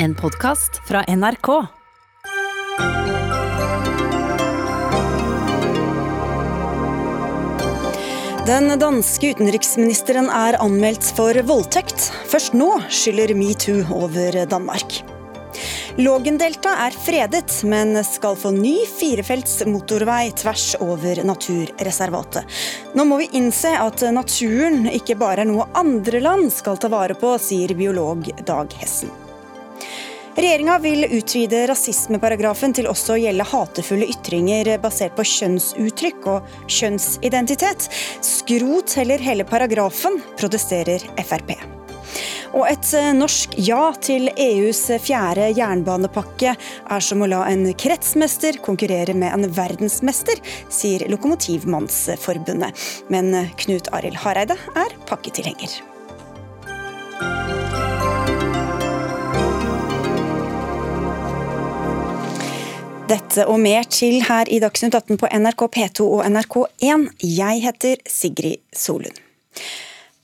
En podkast fra NRK. Den danske utenriksministeren er anmeldt for voldtekt. Først nå skylder metoo over Danmark. Lågendelta er fredet, men skal få ny firefelts motorvei tvers over naturreservatet. Nå må vi innse at naturen ikke bare er noe andre land skal ta vare på, sier biolog Dag Hessen. Regjeringa vil utvide rasismeparagrafen til også å gjelde hatefulle ytringer basert på kjønnsuttrykk og kjønnsidentitet. Skrot heller hele paragrafen, protesterer Frp. Og et norsk ja til EUs fjerde jernbanepakke er som å la en kretsmester konkurrere med en verdensmester, sier Lokomotivmannsforbundet. Men Knut Arild Hareide er pakketilhenger. Dette og mer til her i Dagsnytt 18 på NRK P2 og NRK1. Jeg heter Sigrid Solund.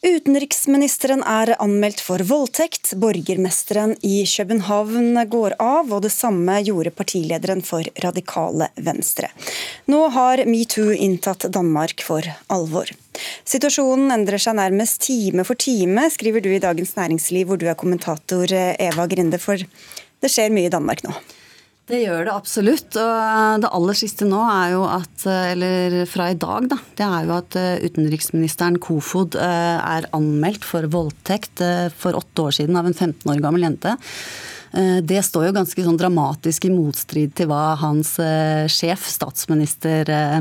Utenriksministeren er anmeldt for voldtekt, borgermesteren i København går av, og det samme gjorde partilederen for Radikale Venstre. Nå har metoo inntatt Danmark for alvor. Situasjonen endrer seg nærmest time for time, skriver du i Dagens Næringsliv, hvor du er kommentator Eva Grinde, for det skjer mye i Danmark nå. Det gjør det absolutt. Og det aller siste nå er jo at, eller fra i dag, da, det er jo at eh, utenriksministeren Kofod eh, er anmeldt for voldtekt eh, for åtte år siden av en 15 år gammel jente. Eh, det står jo ganske sånn dramatisk i motstrid til hva hans eh, sjef, statsminister, eh,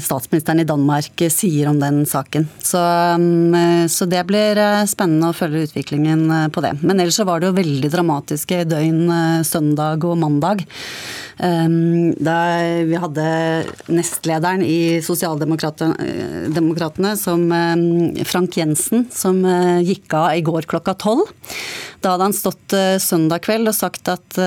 statsministeren i Danmark, sier om den saken. Så, mm, så, det blir spennende å følge utviklingen på det. Men ellers så var det jo veldig dramatiske døgn søndag og mandag. Da vi hadde nestlederen i Sosialdemokratene som Frank Jensen, som gikk av i går klokka tolv. Da hadde han stått søndag kveld og sagt at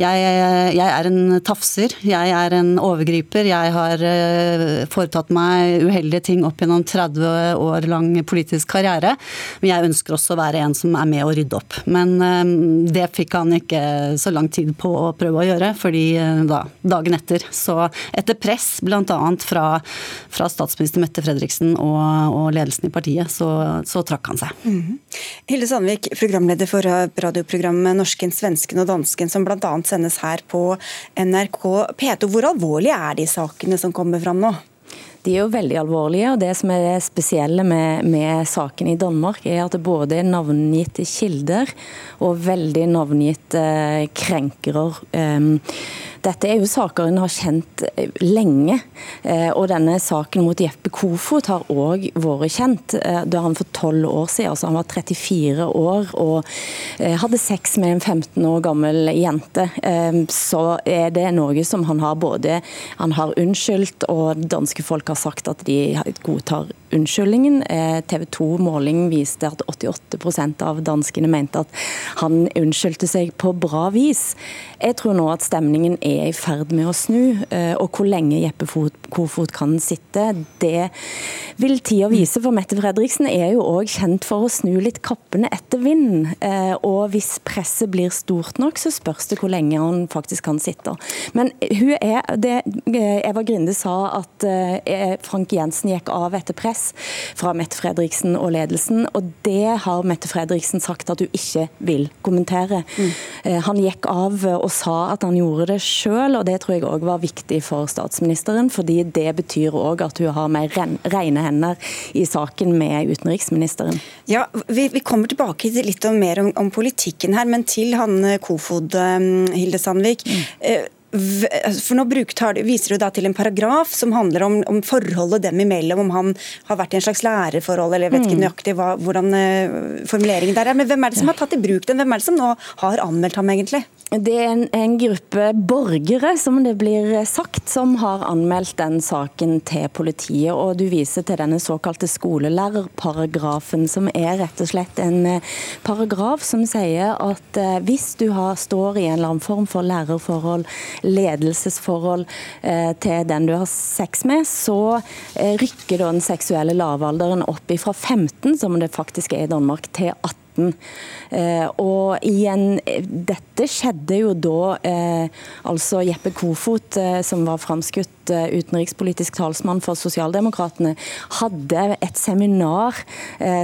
jeg, jeg, er en tafser, jeg er en overgriper. Jeg har uh, foretatt meg uheldige ting opp gjennom 30 år lang politisk karriere. Men jeg ønsker også å være en som er med å rydde opp. Men uh, det fikk han ikke så lang tid på å prøve å gjøre, fordi da, dagen etter, så etter press bl.a. Fra, fra statsminister Mette Fredriksen og, og, ledelsen i partiet, så, så trakk han seg. Mm -hmm. Hilde Sandvik, programleder for radioprogrammet Norsken, svensken og dansken, som bl.a sendes her på NRK P2. Hvor alvorlige er de sakene som kommer fram nå? De er jo veldig alvorlige. og Det som er det spesielle med, med saken i Danmark, er at det både er navngitte kilder og veldig navngitte krenkere. Um, dette er jo saker en har kjent eh, lenge. Eh, og denne saken mot Jeppe Kofot har òg vært kjent. Eh, da han for tolv år siden, altså han var 34 år og hadde sex med en 15 år gammel jente, så er det noe som han har både Han har unnskyldt, og danske folk har sagt at de godtar unnskyldningen. TV 2-måling viste at 88% av danskene mente at han unnskyldte seg på bra vis. Jeg tror nå at stemningen er er i ferd med å snu. Eh, og hvor lenge Jeppe Kofot kan sitte, det vil tida vise. For Mette Fredriksen er jo òg kjent for å snu litt kappene etter vinden. Eh, og hvis presset blir stort nok, så spørs det hvor lenge han faktisk kan sitte. Men hun er, det, eh, Eva Grinde sa at Frank Jensen gikk av etter press fra Mette Fredriksen og ledelsen, og det har Mette Fredriksen sagt at hun ikke vil kommentere. Mm. Han gikk av og sa at han gjorde det sjøl, og det tror jeg òg var viktig for statsministeren. Fordi det betyr òg at hun har mer rene hender i saken med utenriksministeren. Ja, Vi, vi kommer tilbake til litt mer om, om, politikken her, men til han Kofod, um, Hilde Sandvik. Mm. Uh, for nå bruker, viser du da til en paragraf som handler om, om, forholdet dem imellom, om han har vært i en slags lærerforhold, eller jeg vet ikke mm. nøyaktig hva, hvordan formuleringen der er. Men hvem er det som har tatt i bruk den? Hvem er det som nå har anmeldt ham, egentlig? Det er en, en, gruppe borgere, som det blir sagt, som har anmeldt den saken til politiet. Og du viser til denne såkalte skolelærerparagrafen, som er rett og slett en eh, paragraf som sier at eh, hvis du har, står i en eller annen form for lærerforhold, ledelsesforhold eh, til den du har sex med, så rykker den seksuelle lavalderen opp fra 15, som det faktisk er i Danmark, til 18 2017. Og igjen, dette skjedde jo da altså Jeppe Kofot, som var framskutt utenrikspolitisk talsmann for Sosialdemokratene, hadde et seminar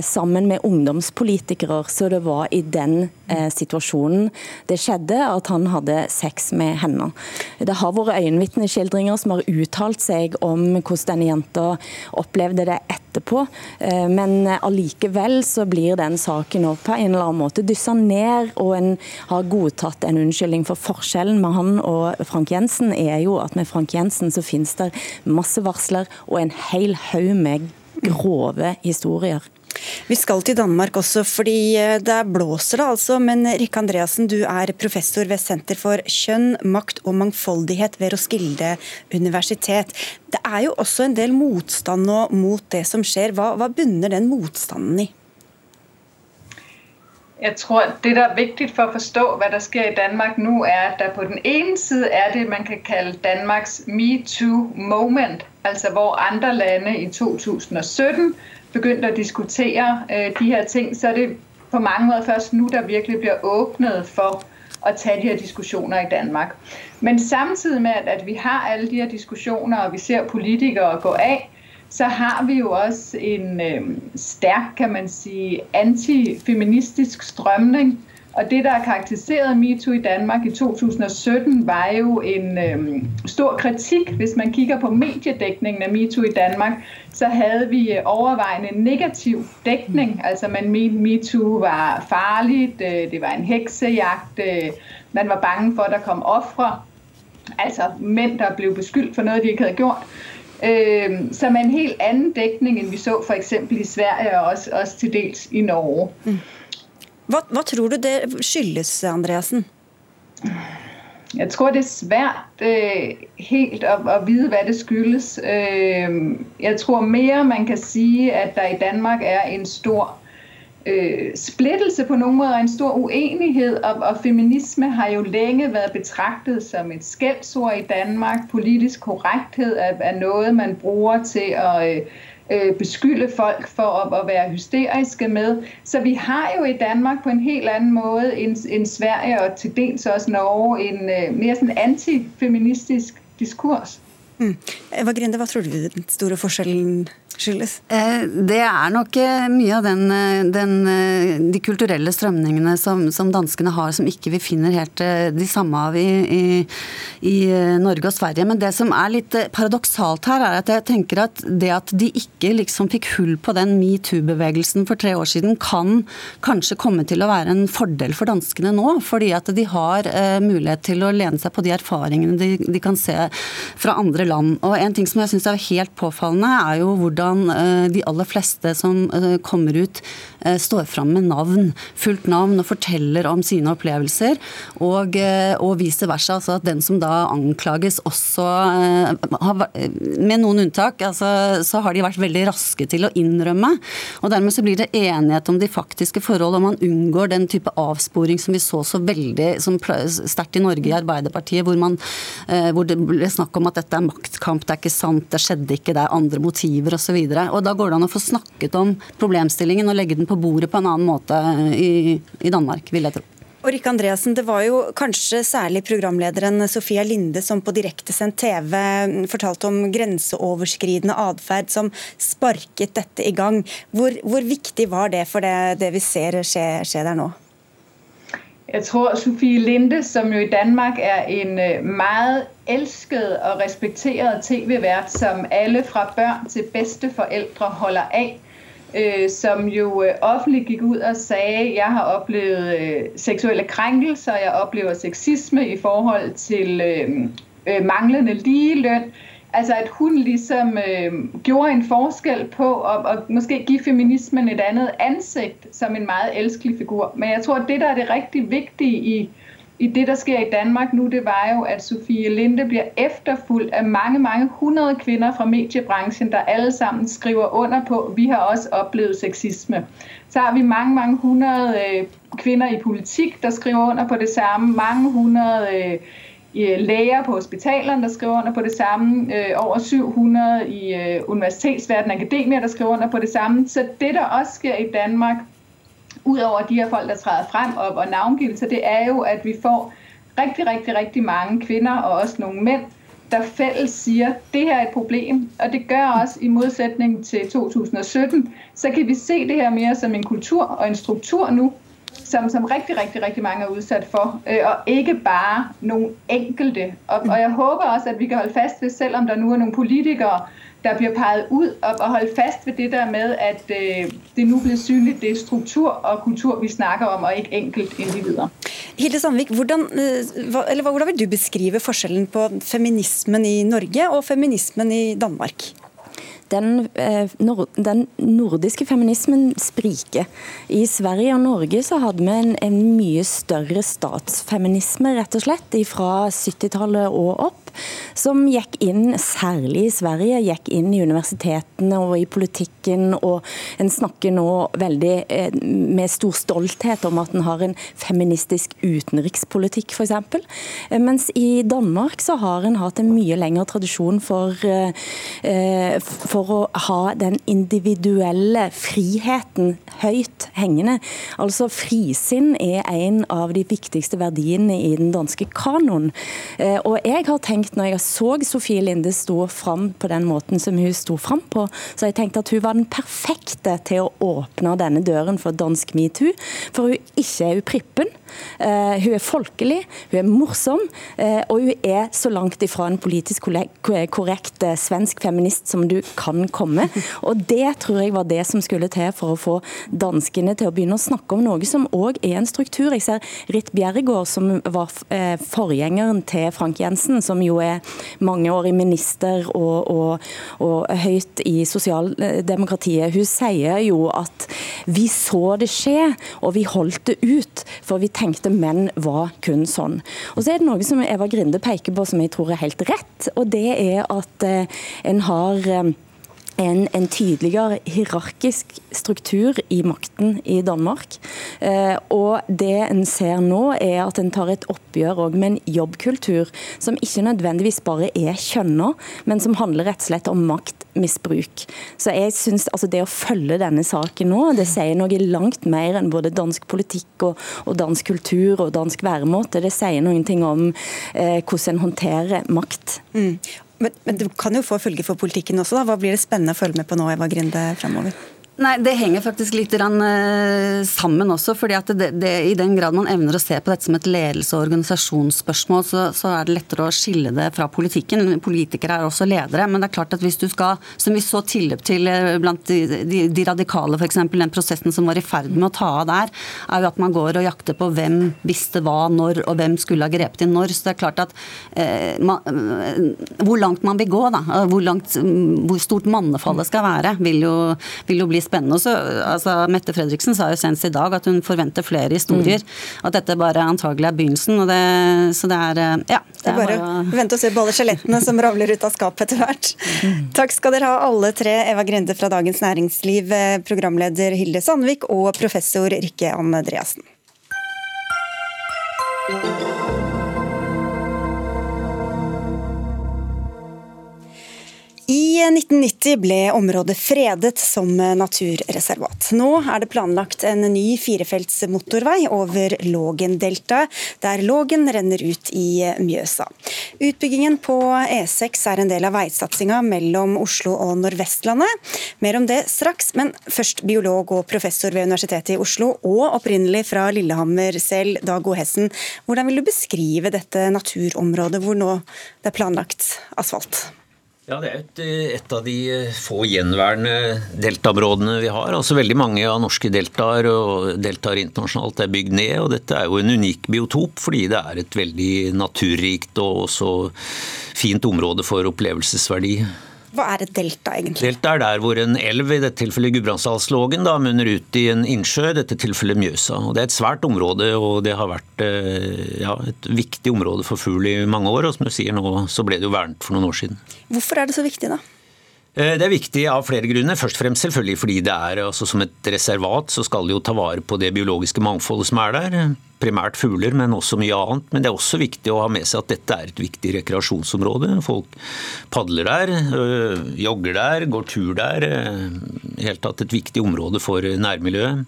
sammen med ungdomspolitikere. Så det var i den situasjonen det skjedde at han hadde sex med henne. Det har vært øyenvitneskildringer som har uttalt seg om hvordan denne jenta opplevde det etterpå. Eh, men allikevel så blir den saken på en eller annen måte dyssa ned, og en har godtatt en unnskyldning. For forskjellen med han og Frank Jensen er jo at med Frank Jensen så finnes det masse varsler og en hel haug med grove historier. Vi skal til Danmark også, fordi eh, der blåser det altså. Men Rikke Andreassen, du er professor ved Senter for kjønn, makt og mangfoldighet ved Roskilde universitet. Det er jo også en del motstand nå mot det som skjer. Hva, hva bunner den motstanden i? Jeg tror Det der er viktig for å forstå hva der skjer i Danmark nå, er at der på den ene side er det man kan kalle Danmarks metoo-moment. Altså hvor andre lande i 2017 begynte å diskutere øh, de her ting, så er det på mange måter først nå der virkelig blir åpnet for å ta de her diskusjoner i Danmark. Men samtidig med at vi har alle de her diskusjoner, og vi ser politikere gå av, så har vi jo også en øh, sterk kan man si, antifeministisk strømning og Det der karakteriserede MeToo i Danmark i 2017, var jo en stor kritikk. Hvis man kigger på mediedækningen av MeToo i Danmark, så hadde vi øh, overvejende negativ dækning. Altså Man mente MeToo var farligt, øh, det var en heksejagt, øh, man var bange for at der kom ofre. Altså menn der ble beskyldt for noe de ikke hadde gjort. Så er en helt annen dækning enn vi så for eksempel i Sverige og også, også til dels i Norge. Mm. Hva, hva tror du det skyldes, Andreassen? Jeg tror det er svært øh, helt å, å, vite hva det skyldes. Øh, jeg tror mer man kan si at der i Danmark er en stor øh, splittelse på noen måter, en stor uenighet. Og, og, feminisme har jo lenge vært betraktet som et skældsord i Danmark. Politisk korrekthet er, er noe man bruger til å Øh, beskylde folk for å, være hysteriske med. Så vi har jo i Danmark på en helt annen måte enn Sverige og til dels også Norge en øh, mer sådan antifeministisk diskurs. Mm. Eva Grinde, hva tror du den store forskjellen skyldes? Eh, det er nok eh, mye av den, eh, den, de kulturelle strømningene som, som, danskene har, som ikke vi finner helt de samme av i, i, i, Norge og Sverige. Men det som er litt paradoksalt her, er at jeg tenker at det at de ikke liksom fikk hull på den metoo-bevegelsen for tre år siden, kan kanskje komme til å være en fordel for danskene nå. Fordi at de har mulighet til å lene seg på de erfaringene de, de kan se fra andre land. Og en ting som jeg syns er helt påfallende, er jo hvordan hvordan eh, de aller fleste som eh, kommer ut, eh, står fram med navn, fullt navn, og forteller om sine opplevelser. Og, og vice versa. Altså at den som da anklages også Med noen unntak, altså, så har de vært veldig raske til å innrømme. Og dermed så blir det enighet om de faktiske forhold, og man unngår den type avsporing som vi så så veldig sterkt i Norge i Arbeiderpartiet, hvor, man, hvor det ble snakk om at dette er maktkamp, det er ikke sant, det skjedde ikke, det er andre motiver osv. Og da går det an å få snakket om problemstillingen og legge den på bordet på en annen måte i, i Danmark, vil jeg tro. Og Rikke Andreassen, Det var jo kanskje særlig programlederen Sofia Linde som på direktesendt TV fortalte om grenseoverskridende atferd som sparket dette i gang. Hvor, hvor viktig var det for det, det vi ser skje, skje der nå? Jeg tror Sofie Linde, som jo i Danmark er en øh, meget elsket og respekteret tv-vært, som alle fra børn til bedsteforældre holder av, øh, som jo øh, offentlig gikk ut og sa jeg har opplevd seksuelle krænkelser, jeg oplever sexisme i forhold til manglende ligelønn Altså at hun liksom øh, gjorde en forskel på å måske give feminismen et annet ansikt som en meget elskelig figur. Men jeg tror at det der er det riktig viktige i, i det der sker i Danmark nå, det var jo at Sofie Linde blir efterfulgt av mange mange hundre kvinner fra mediebransjen der alle sammen skriver under på vi har også opplevd sexisme. Så har vi mange mange hundre øh, kvinner i politikk der skriver under på det samme. Mange hundre øh, læger på hospitalerne, der skriver under på det samme. Øh, over 700 i øh, universitetsverdenen, akademier, der skriver under på det samme. Så det, der også sker i Danmark, udover de her folk, der træder frem og, og navngivelse, det er jo, at vi får rigtig, rigtig, rigtig mange kvinder og også nogle mænd, der fælles siger, det her er et problem, og det gør også i modsætning til 2017, så kan vi se det her mere som en kultur og en struktur nu, som, som rigtig, rigtig, rigtig mange er utsatt for, øh, og ikke bare noen enkelte. Og, og jeg håper også, at vi kan holde fast ved, selv om der nå er noen politikere, der blir peget ut, og, og holde fast ved det der med, at øh, det nå blir synlig det er struktur og kultur, vi snakker om, og ikke enkelt individer. Hilde Sandvik, hvordan, øh, hvordan vil du beskrive forskjellen på feminismen i Norge og feminismen i Danmark? Den, eh, den, nordiske feminismen spriker. I Sverige og Norge så hadde vi en, en mye større statsfeminisme, rett og slett, fra 70-tallet og opp som gikk inn, særlig i Sverige, gikk inn i universitetene og i politikken. Og en snakker nå veldig eh, med stor stolthet om at en har en feministisk utenrikspolitikk, f.eks. Eh, mens i Danmark så har en hatt en mye lengre tradisjon for, eh, for å ha den individuelle friheten høyt hengende. Altså Frisinn er en av de viktigste verdiene i den danske kanoen. Og jeg har tenkt tenkt når jeg så Sofie Linde stå fram på den måten som hun sto fram på, så har jeg tenkt at hun var den perfekte til å åpne denne døren for dansk metoo. For hun ikke er uprippen. Uh, hun er folkelig, hun er morsom, uh, og hun er så langt ifra en politisk korrekt uh, svensk feminist som du kan komme. Og det tror jeg var det som skulle til for å få danskene til å begynne å snakke om noe som òg er en struktur. Jeg ser Ritt Bjerregård, som var forgjengeren til Frank Jensen, som jo er mangeårig minister og, og, og høyt i sosialdemokratiet. Hun sier jo at vi så det skje, og vi holdt det ut. For vi tenkte menn var kun sånn. Og så er det noe som Eva Grinde peker på som jeg tror er helt rett, og det er at eh, en har eh, en, en, tydeligere hierarkisk struktur i makten i Danmark. Eh, og det en ser nå, er at en tar et oppgjør med en jobbkultur som ikke nødvendigvis bare er kjønna, men som handler rett og slett om maktmisbruk. Så jeg synes altså Det å følge denne saken nå, det sier noe langt mer enn både dansk politikk og, og dansk kultur og dansk væremåte. Det sier noen ting om eh, hvordan en håndterer makt. Mm. Men, men, det kan jo få følger for politikken også. da. Hva blir det spennende å følge med på nå, Eva Grinde, fremover? Nei, Det henger faktisk litt eh, sammen også. fordi at det, det, I den grad man evner å se på dette som et ledelse- og organisasjonsspørsmål, så, så, er det lettere å skille det fra politikken. Politikere er også ledere. Men det er klart at hvis du skal, som vi så tilløp til eh, blant de, de, de radikale, f.eks. den prosessen som var i ferd med å ta av der, er jo at man går og jakter på hvem visste hva når, og hvem skulle ha grepet inn når. Så det er klart at eh, man, eh, Hvor langt man vil gå, da, hvor, langt, hvor stort mannefallet skal være, vil jo, vil jo bli spennende. Også, altså, Mette Fredriksen sa jo senest i dag at hun forventer flere historier. Mm. At dette bare antagelig er begynnelsen. og det, så det er eh, ja. Det er bare å vente og se på alle skjelettene som ravler ut av skapet etter hvert. Mm. Takk skal dere ha alle tre. Eva Grende fra Dagens Næringsliv, eh, programleder Hilde Sandvik og professor Rikke Andreassen. I 1990 ble området fredet som naturreservat. Nå er det planlagt en ny firefelts motorvei over Lågendeltaet, der Lågen renner ut i Mjøsa. Utbyggingen på E6 er en del av veisatsinga mellom Oslo og Nordvestlandet. Mer om det straks, men først biolog og professor ved Universitetet i Oslo, og opprinnelig fra Lillehammer selv, Dag O. Hessen. Hvordan vil du beskrive dette naturområdet hvor nå det er planlagt asfalt? Ja, Det er et, et, av de få gjenværende deltaområdene vi har. Altså Veldig mange av norske deltaer og deltaer internasjonalt er bygd ned. og Dette er jo en unik biotop fordi det er et veldig naturrikt og også fint område for opplevelsesverdi. Hva er et delta, egentlig? Delta er der hvor en elv, i dette tilfellet Gudbrandsdalslågen, munner ut i en innsjø, i dette tilfellet Mjøsa. Og Det er et svært område, og det har vært eh, ja, et viktig område for fugl i mange år. Og som du sier nå, så ble det jo vernet for noen år siden. Hvorfor er det så viktig, da? Eh, det er viktig av flere grunner. Først og fremst selvfølgelig fordi det er altså som et reservat så skal det jo ta vare på det biologiske mangfoldet som er der primært fugler, men også mye annet. Men det er også viktig å ha med seg at dette er et viktig rekreasjonsområde. Folk padler der, øh, jogger der, går tur der. I hele tatt et viktig område for nærmiljøet.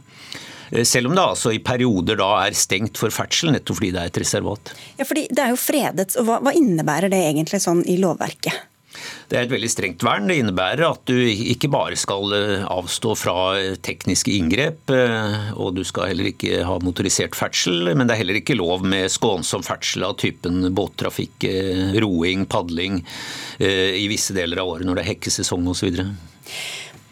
Selv om det altså i perioder da er stengt for ferdsel, nettopp fordi det er et reservat. Ja, fordi Det er jo fredet, hva, hva innebærer det egentlig sånn i lovverket? Det er et veldig strengt vern. Det innebærer at du ikke bare skal eh, avstå fra tekniske inngrep, eh, og du skal heller ikke ha motorisert ferdsel, men det er heller ikke lov med skånsom ferdsel av typen båttrafikk, eh, roing, padling i visse deler av året når det er hekkesesong osv.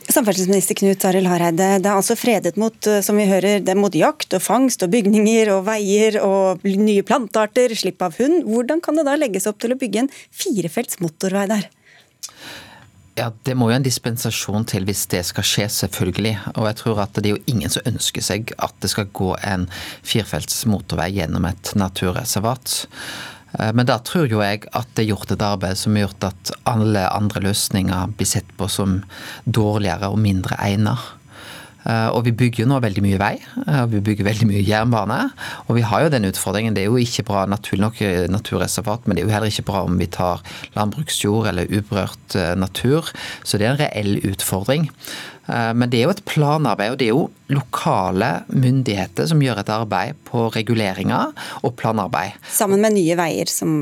Samferdselsminister Knut Arild Hareide, det er altså fredet mot som vi hører, det er mot jakt og fangst og bygninger og veier og nye plantearter, slipp av hund. Hvordan kan det da legges opp til å bygge en firefelts motorvei der? Ja, Det må jo en dispensasjon til hvis det skal skje, selvfølgelig. Og jeg tror at det er jo ingen som ønsker seg at det skal gå en firefelts motorvei gjennom et naturreservat. Eh, men da tror jo jeg at det er gjort et arbeid som har gjort at alle andre løsninger blir sett på som dårligere og mindre egnet. Eh, og vi bygger jo nå veldig mye vei, eh, og vi bygger veldig mye jernbane. Og vi har jo den utfordringen. Det er jo ikke bra naturlig nok eh, naturreservat, men det er jo heller ikke bra om vi tar landbruksjord eller uberørt natur. Så det er en reell utfordring. Men det er jo et planarbeid, og det er jo lokale myndigheter som gjør et arbeid på reguleringer og planarbeid. Sammen med Nye Veier, som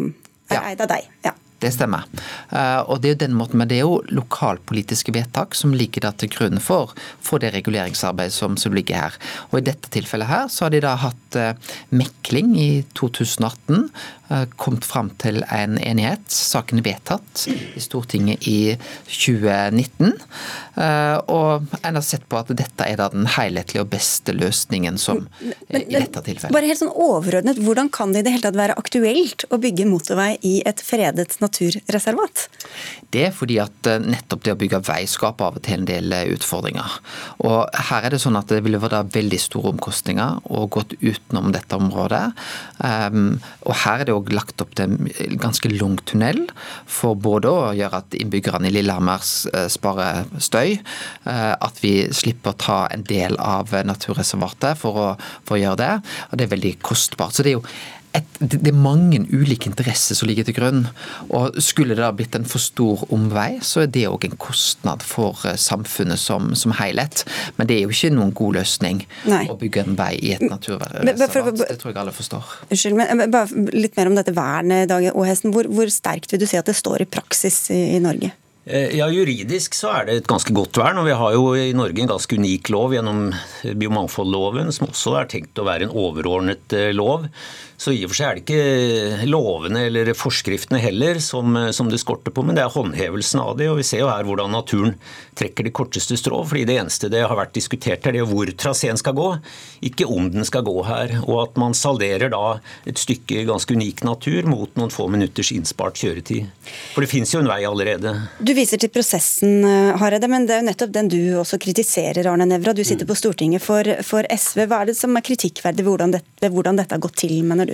er ja. eid av deg. Ja. Det stemmer. Eh, og det er jo den måten, men det er jo lokalpolitiske vedtak som ligger til grunn for, for det reguleringsarbeidet som, som, ligger her. Og I dette tilfellet her så har de da hatt eh, mekling i 2018 Eh, kommet fram til en enighet. Saken er vedtatt i Stortinget i 2019. Eh, og en har sett på at dette er da den helhetlige og beste løsningen som men, i dette tilfellet. Bare helt sånn overordnet, Hvordan kan det i det hele tatt være aktuelt å bygge motorvei i et fredet naturreservat? Det er fordi at eh, nettopp det å bygge vei skaper av og til en del utfordringer. Og her er det sånn at det ville vært veldig store omkostninger å gå utenom dette området. Um, og her er det òg lagt opp til en ganske lang tunnel for både å gjøre at innbyggerne i Lillehammer eh, sparer støy, eh, at vi slipper å ta en del av naturreservatet for å, for å gjøre det. Og det er veldig kostbart. Så det er jo et, det er mange ulike interesser som ligger til grunn. og Skulle det da blitt en for stor omvei, så er det òg en kostnad for eh, samfunnet som, som helhet. Men det er jo ikke noen god løsning Nei. å bygge en vei i et naturreservat. Det tror jeg alle forstår. Unnskyld, men bare litt mer om dette vernet, Dag Åhesten. Hvor, hvor sterkt vil du si at det står i praksis i, i Norge? Eh, ja, Juridisk så er det et ganske godt vern. og Vi har jo i Norge en ganske unik lov gjennom biomangfoldloven, som også er tenkt å være en overordnet eh, lov. Så i og for seg er det ikke lovene eller forskriftene heller som, som, det skorter på, men det er håndhevelsen av det. Og vi ser jo her hvordan naturen trekker det korteste strå. fordi det eneste det har vært diskutert, er det hvor traseen skal gå, ikke om den skal gå her. Og at man salderer da et stykke ganske unik natur mot noen få minutters innspart kjøretid. For det fins jo en vei allerede. Du viser til prosessen, Hareide, men det er jo nettopp den du også kritiserer, Arne Nævra. Du sitter på Stortinget for, for, SV. Hva er det som er kritikkverdig ved hvordan, det, hvordan dette har gått til, mener du?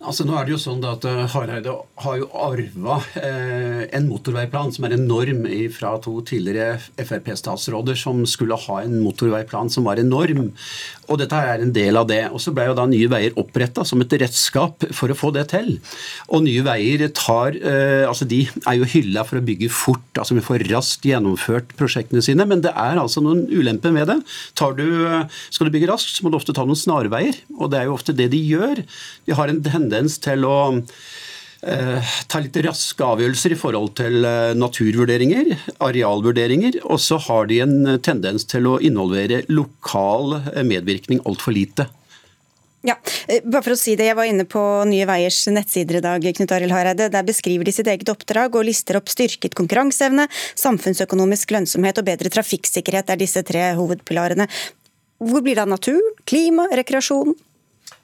Altså nå er det jo sånn at eh, Hareide har jo arva eh, en motorveiplan som er enorm fra to tidligere Frp-statsråder som skulle ha en motorveiplan som var enorm. Og dette er en del av det. Og så ble jo da Nye Veier oppretta som et redskap for å få det til. Og Nye Veier tar eh, Altså de er jo hylla for å bygge fort, altså vi får raskt gjennomført prosjektene sine, men det er altså noen ulemper med det. Du, skal du bygge raskt, så må du ofte ta noen snarveier, og det er jo ofte det de gjør. De har en tendens til å eh, ta litt raske avgjørelser i forhold til eh, naturvurderinger, arealvurderinger, og så har de en tendens til å involvere lokal eh, medvirkning altfor lite. Ja, bare for å si det, Jeg var inne på Nye Veiers nettsider i dag. Knut Arild Hareide. Der beskriver de sitt eget oppdrag og lister opp styrket konkurranseevne, samfunnsøkonomisk lønnsomhet og bedre trafikksikkerhet. Er disse tre hovedpilarene. Hvor blir det av natur, klima, rekreasjon?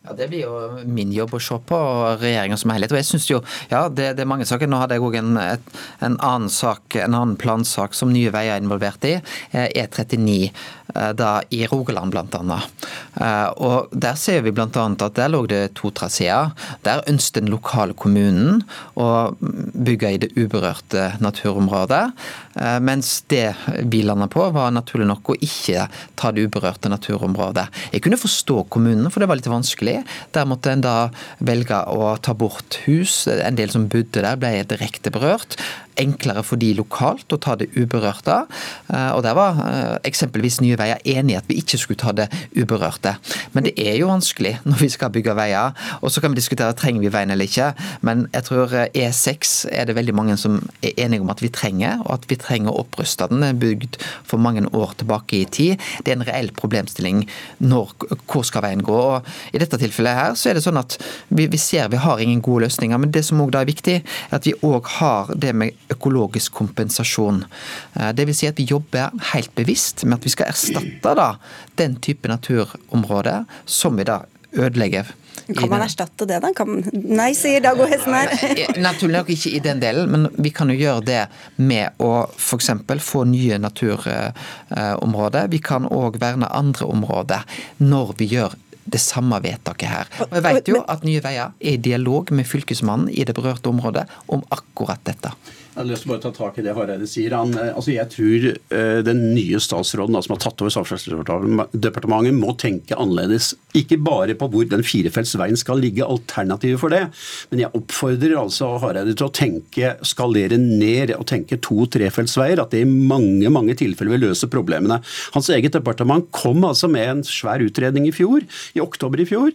Ja, Det blir jo min jobb å se på regjeringa som helhet. Og jeg synes jo, ja, det, det, er mange saker. Nå hadde jeg òg en, en, annen sak, en annen plansak som Nye Veier er involvert i. E39 Eh, da i Rogaland annet. og Der ser vi bl.a. at der lå det to traseer. Der ønsket den lokale kommunen å bygge i det uberørte naturområdet. Eh, mens det vi landa på, var naturlig nok å ikke ta det uberørte naturområdet. Jeg kunne forstå kommunen, for det var litt vanskelig. Der måtte en da velge å ta bort hus. En del som bodde der, ble direkte berørt. Enklere for de lokalt å ta det uberørte. Eh, og der var eh, eksempelvis Nye Veier enig i at vi ikke skulle ta det uberørte. Men det er jo vanskelig når vi skal bygge veier. Og så kan vi diskutere trenger vi veien eller ikke. Men jeg tror E6 er det veldig mange som er enige om at vi trenger, og at vi trenger å oppruste den. Er bygd for mange år tilbake i tid. Det er en reell problemstilling når, hvor skal veien gå. Og I dette tilfellet her så er det sånn at vi, vi ser vi har ingen gode løsninger. Men det som òg er viktig, er at vi òg har det med økologisk kompensasjon. Dvs. det vil si at vi jobber helt bevisst med at vi skal erstatte da den type naturområder som vi da ødelegger. Kan man erstatte det, da? Kan... Nei, sier Dag og Hesten her. Naturlig nok ikke i den delen, men vi kan jo gjøre det med å f.eks. få nye naturområder. Vi kan òg verne andre områder når vi gjør det samme vedtaket her. Og jeg vet jo at Nye Veier er i dialog med Fylkesmannen i det berørte området om akkurat dette. Jeg har lyst til bare å ta tak i det Hareide sier. Han, eh, altså jeg tror uh, den nye statsråden da, som har tatt over Samferdselsdepartementet, må tenke annerledes. Ikke bare på hvor den firefeltsveien skal ligge, alternativet for det. Men jeg oppfordrer altså Hareide til å tenke skalere ned og tenke to-trefeltsveier. At det i mange mange tilfeller vil løse problemene. Hans eget departement kom altså med en svær utredning i fjor, i oktober i fjor,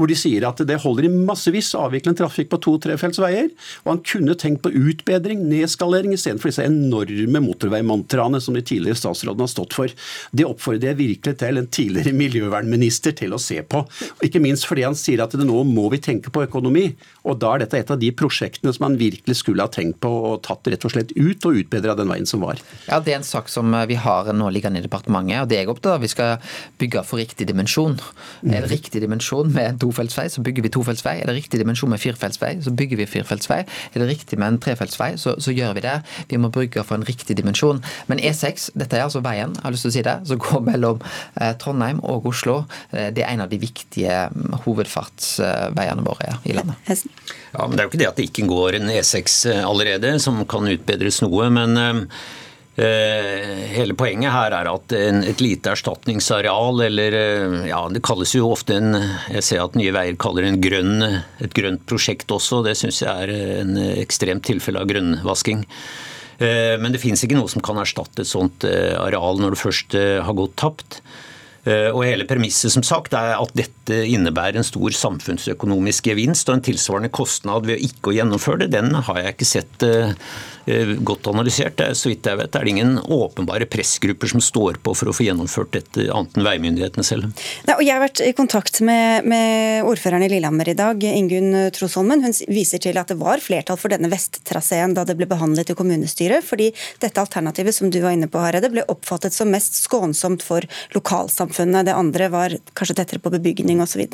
hvor de sier at det holder i massevis å avvikle en trafikk på to-trefeltsveier. Og han kunne tenkt på utbedring, nedskalering istedenfor disse enorme motorveimantraene som de tidligere statsrådene har stått for. Det oppfordrer jeg virkelig til en tidligere miljøvernminister til å se på. Ikke minst fordi han sier at nå må vi tenke på økonomi. Og da er dette et av de prosjektene som han virkelig skulle ha tenkt på og tatt rett og slett ut og utbedra den veien som var. Ja, Det er en sak som vi har nå liggende i departementet, og det er jeg opptatt av. Vi skal bygge for riktig dimensjon. Er det riktig dimensjon med tofeltsvei, så bygger vi tofeltsvei. Er det riktig dimensjon med firefeltsvei, så bygger vi firefeltsvei. Er det riktig med en trefeltsvei, så, så så gjør vi det. Vi må bruke for en riktig dimensjon. Men E6, dette er altså veien, jeg har lyst til å si det, som går mellom eh, Trondheim og Oslo. Eh, det er en av de viktige mm, hovedfartsveiene våre i landet. Ja, men Det er jo ikke det at det ikke går en E6 eh, allerede, som kan utbedres noe. men Hele poenget her er at et lite erstatningsareal, eller ja, det kalles jo ofte en Jeg ser at Nye Veier kaller det grønn, et grønt prosjekt også. Det syns jeg er en ekstremt tilfelle av grønnvasking. Men det finnes ikke noe som kan erstatte et sånt areal når det først har gått tapt. Og hele premisset som sagt er at dette innebærer en stor samfunnsøkonomisk gevinst og en tilsvarende kostnad ved ikke å gjennomføre det. Den har jeg ikke sett Eh, godt analysert. Så vidt jeg vet er det ingen åpenbare pressgrupper som står på for å få gjennomført dette, annet enn veimyndighetene selv. Nei, jeg har vært i kontakt med, med ordføreren i Lillehammer i dag, Ingunn Trosholmen. Hun viser til at det var flertall for denne vesttraseen da det ble behandlet i kommunestyret, fordi dette alternativet som du var inne på, Hareide, ble oppfattet som mest skånsomt for lokalsamfunnet. Det andre var kanskje tettere på bebygning osv.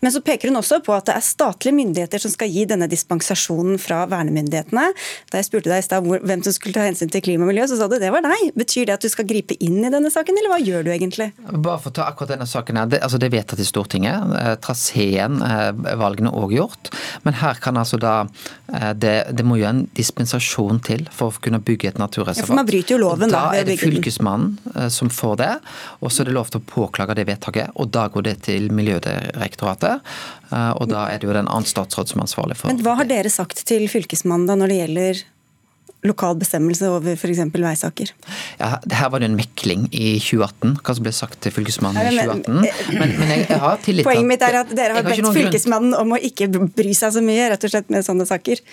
Men så peker hun også på at det er statlige myndigheter som skal gi denne dispensasjonen fra vernemyndighetene. Da jeg spurte deg stad hvem som skulle ta hensyn til klima og miljø, så sa du det var deg. Betyr det at du skal gripe inn i denne saken, eller hva gjør du egentlig? Bare for å ta akkurat denne saken her. Det, altså det er vedtatt i Stortinget. Eh, traseen, eh, valgene òg gjort. Men her kan altså da eh, det, det, må jo en dispensasjon til for å kunne bygge et naturreservat. Ja, for man bryter jo loven da. Da er det fylkesmannen som får det, og så er det lov til å påklage det vedtaket. Og da går det til Miljødirektoratet. Og da er det jo den annen statsråd som er ansvarlig for Men hva har dere sagt til fylkesmannen da når det gjelder lokal bestemmelse over f.eks. veisaker? Ja, her var det en mekling i 2018, hva som ble sagt til Fylkesmannen i 2018. Men, men jeg, jeg, har tillit Poenget mitt er at dere har bedt Fylkesmannen om å ikke bry seg så mye rett og slett med sånne saker?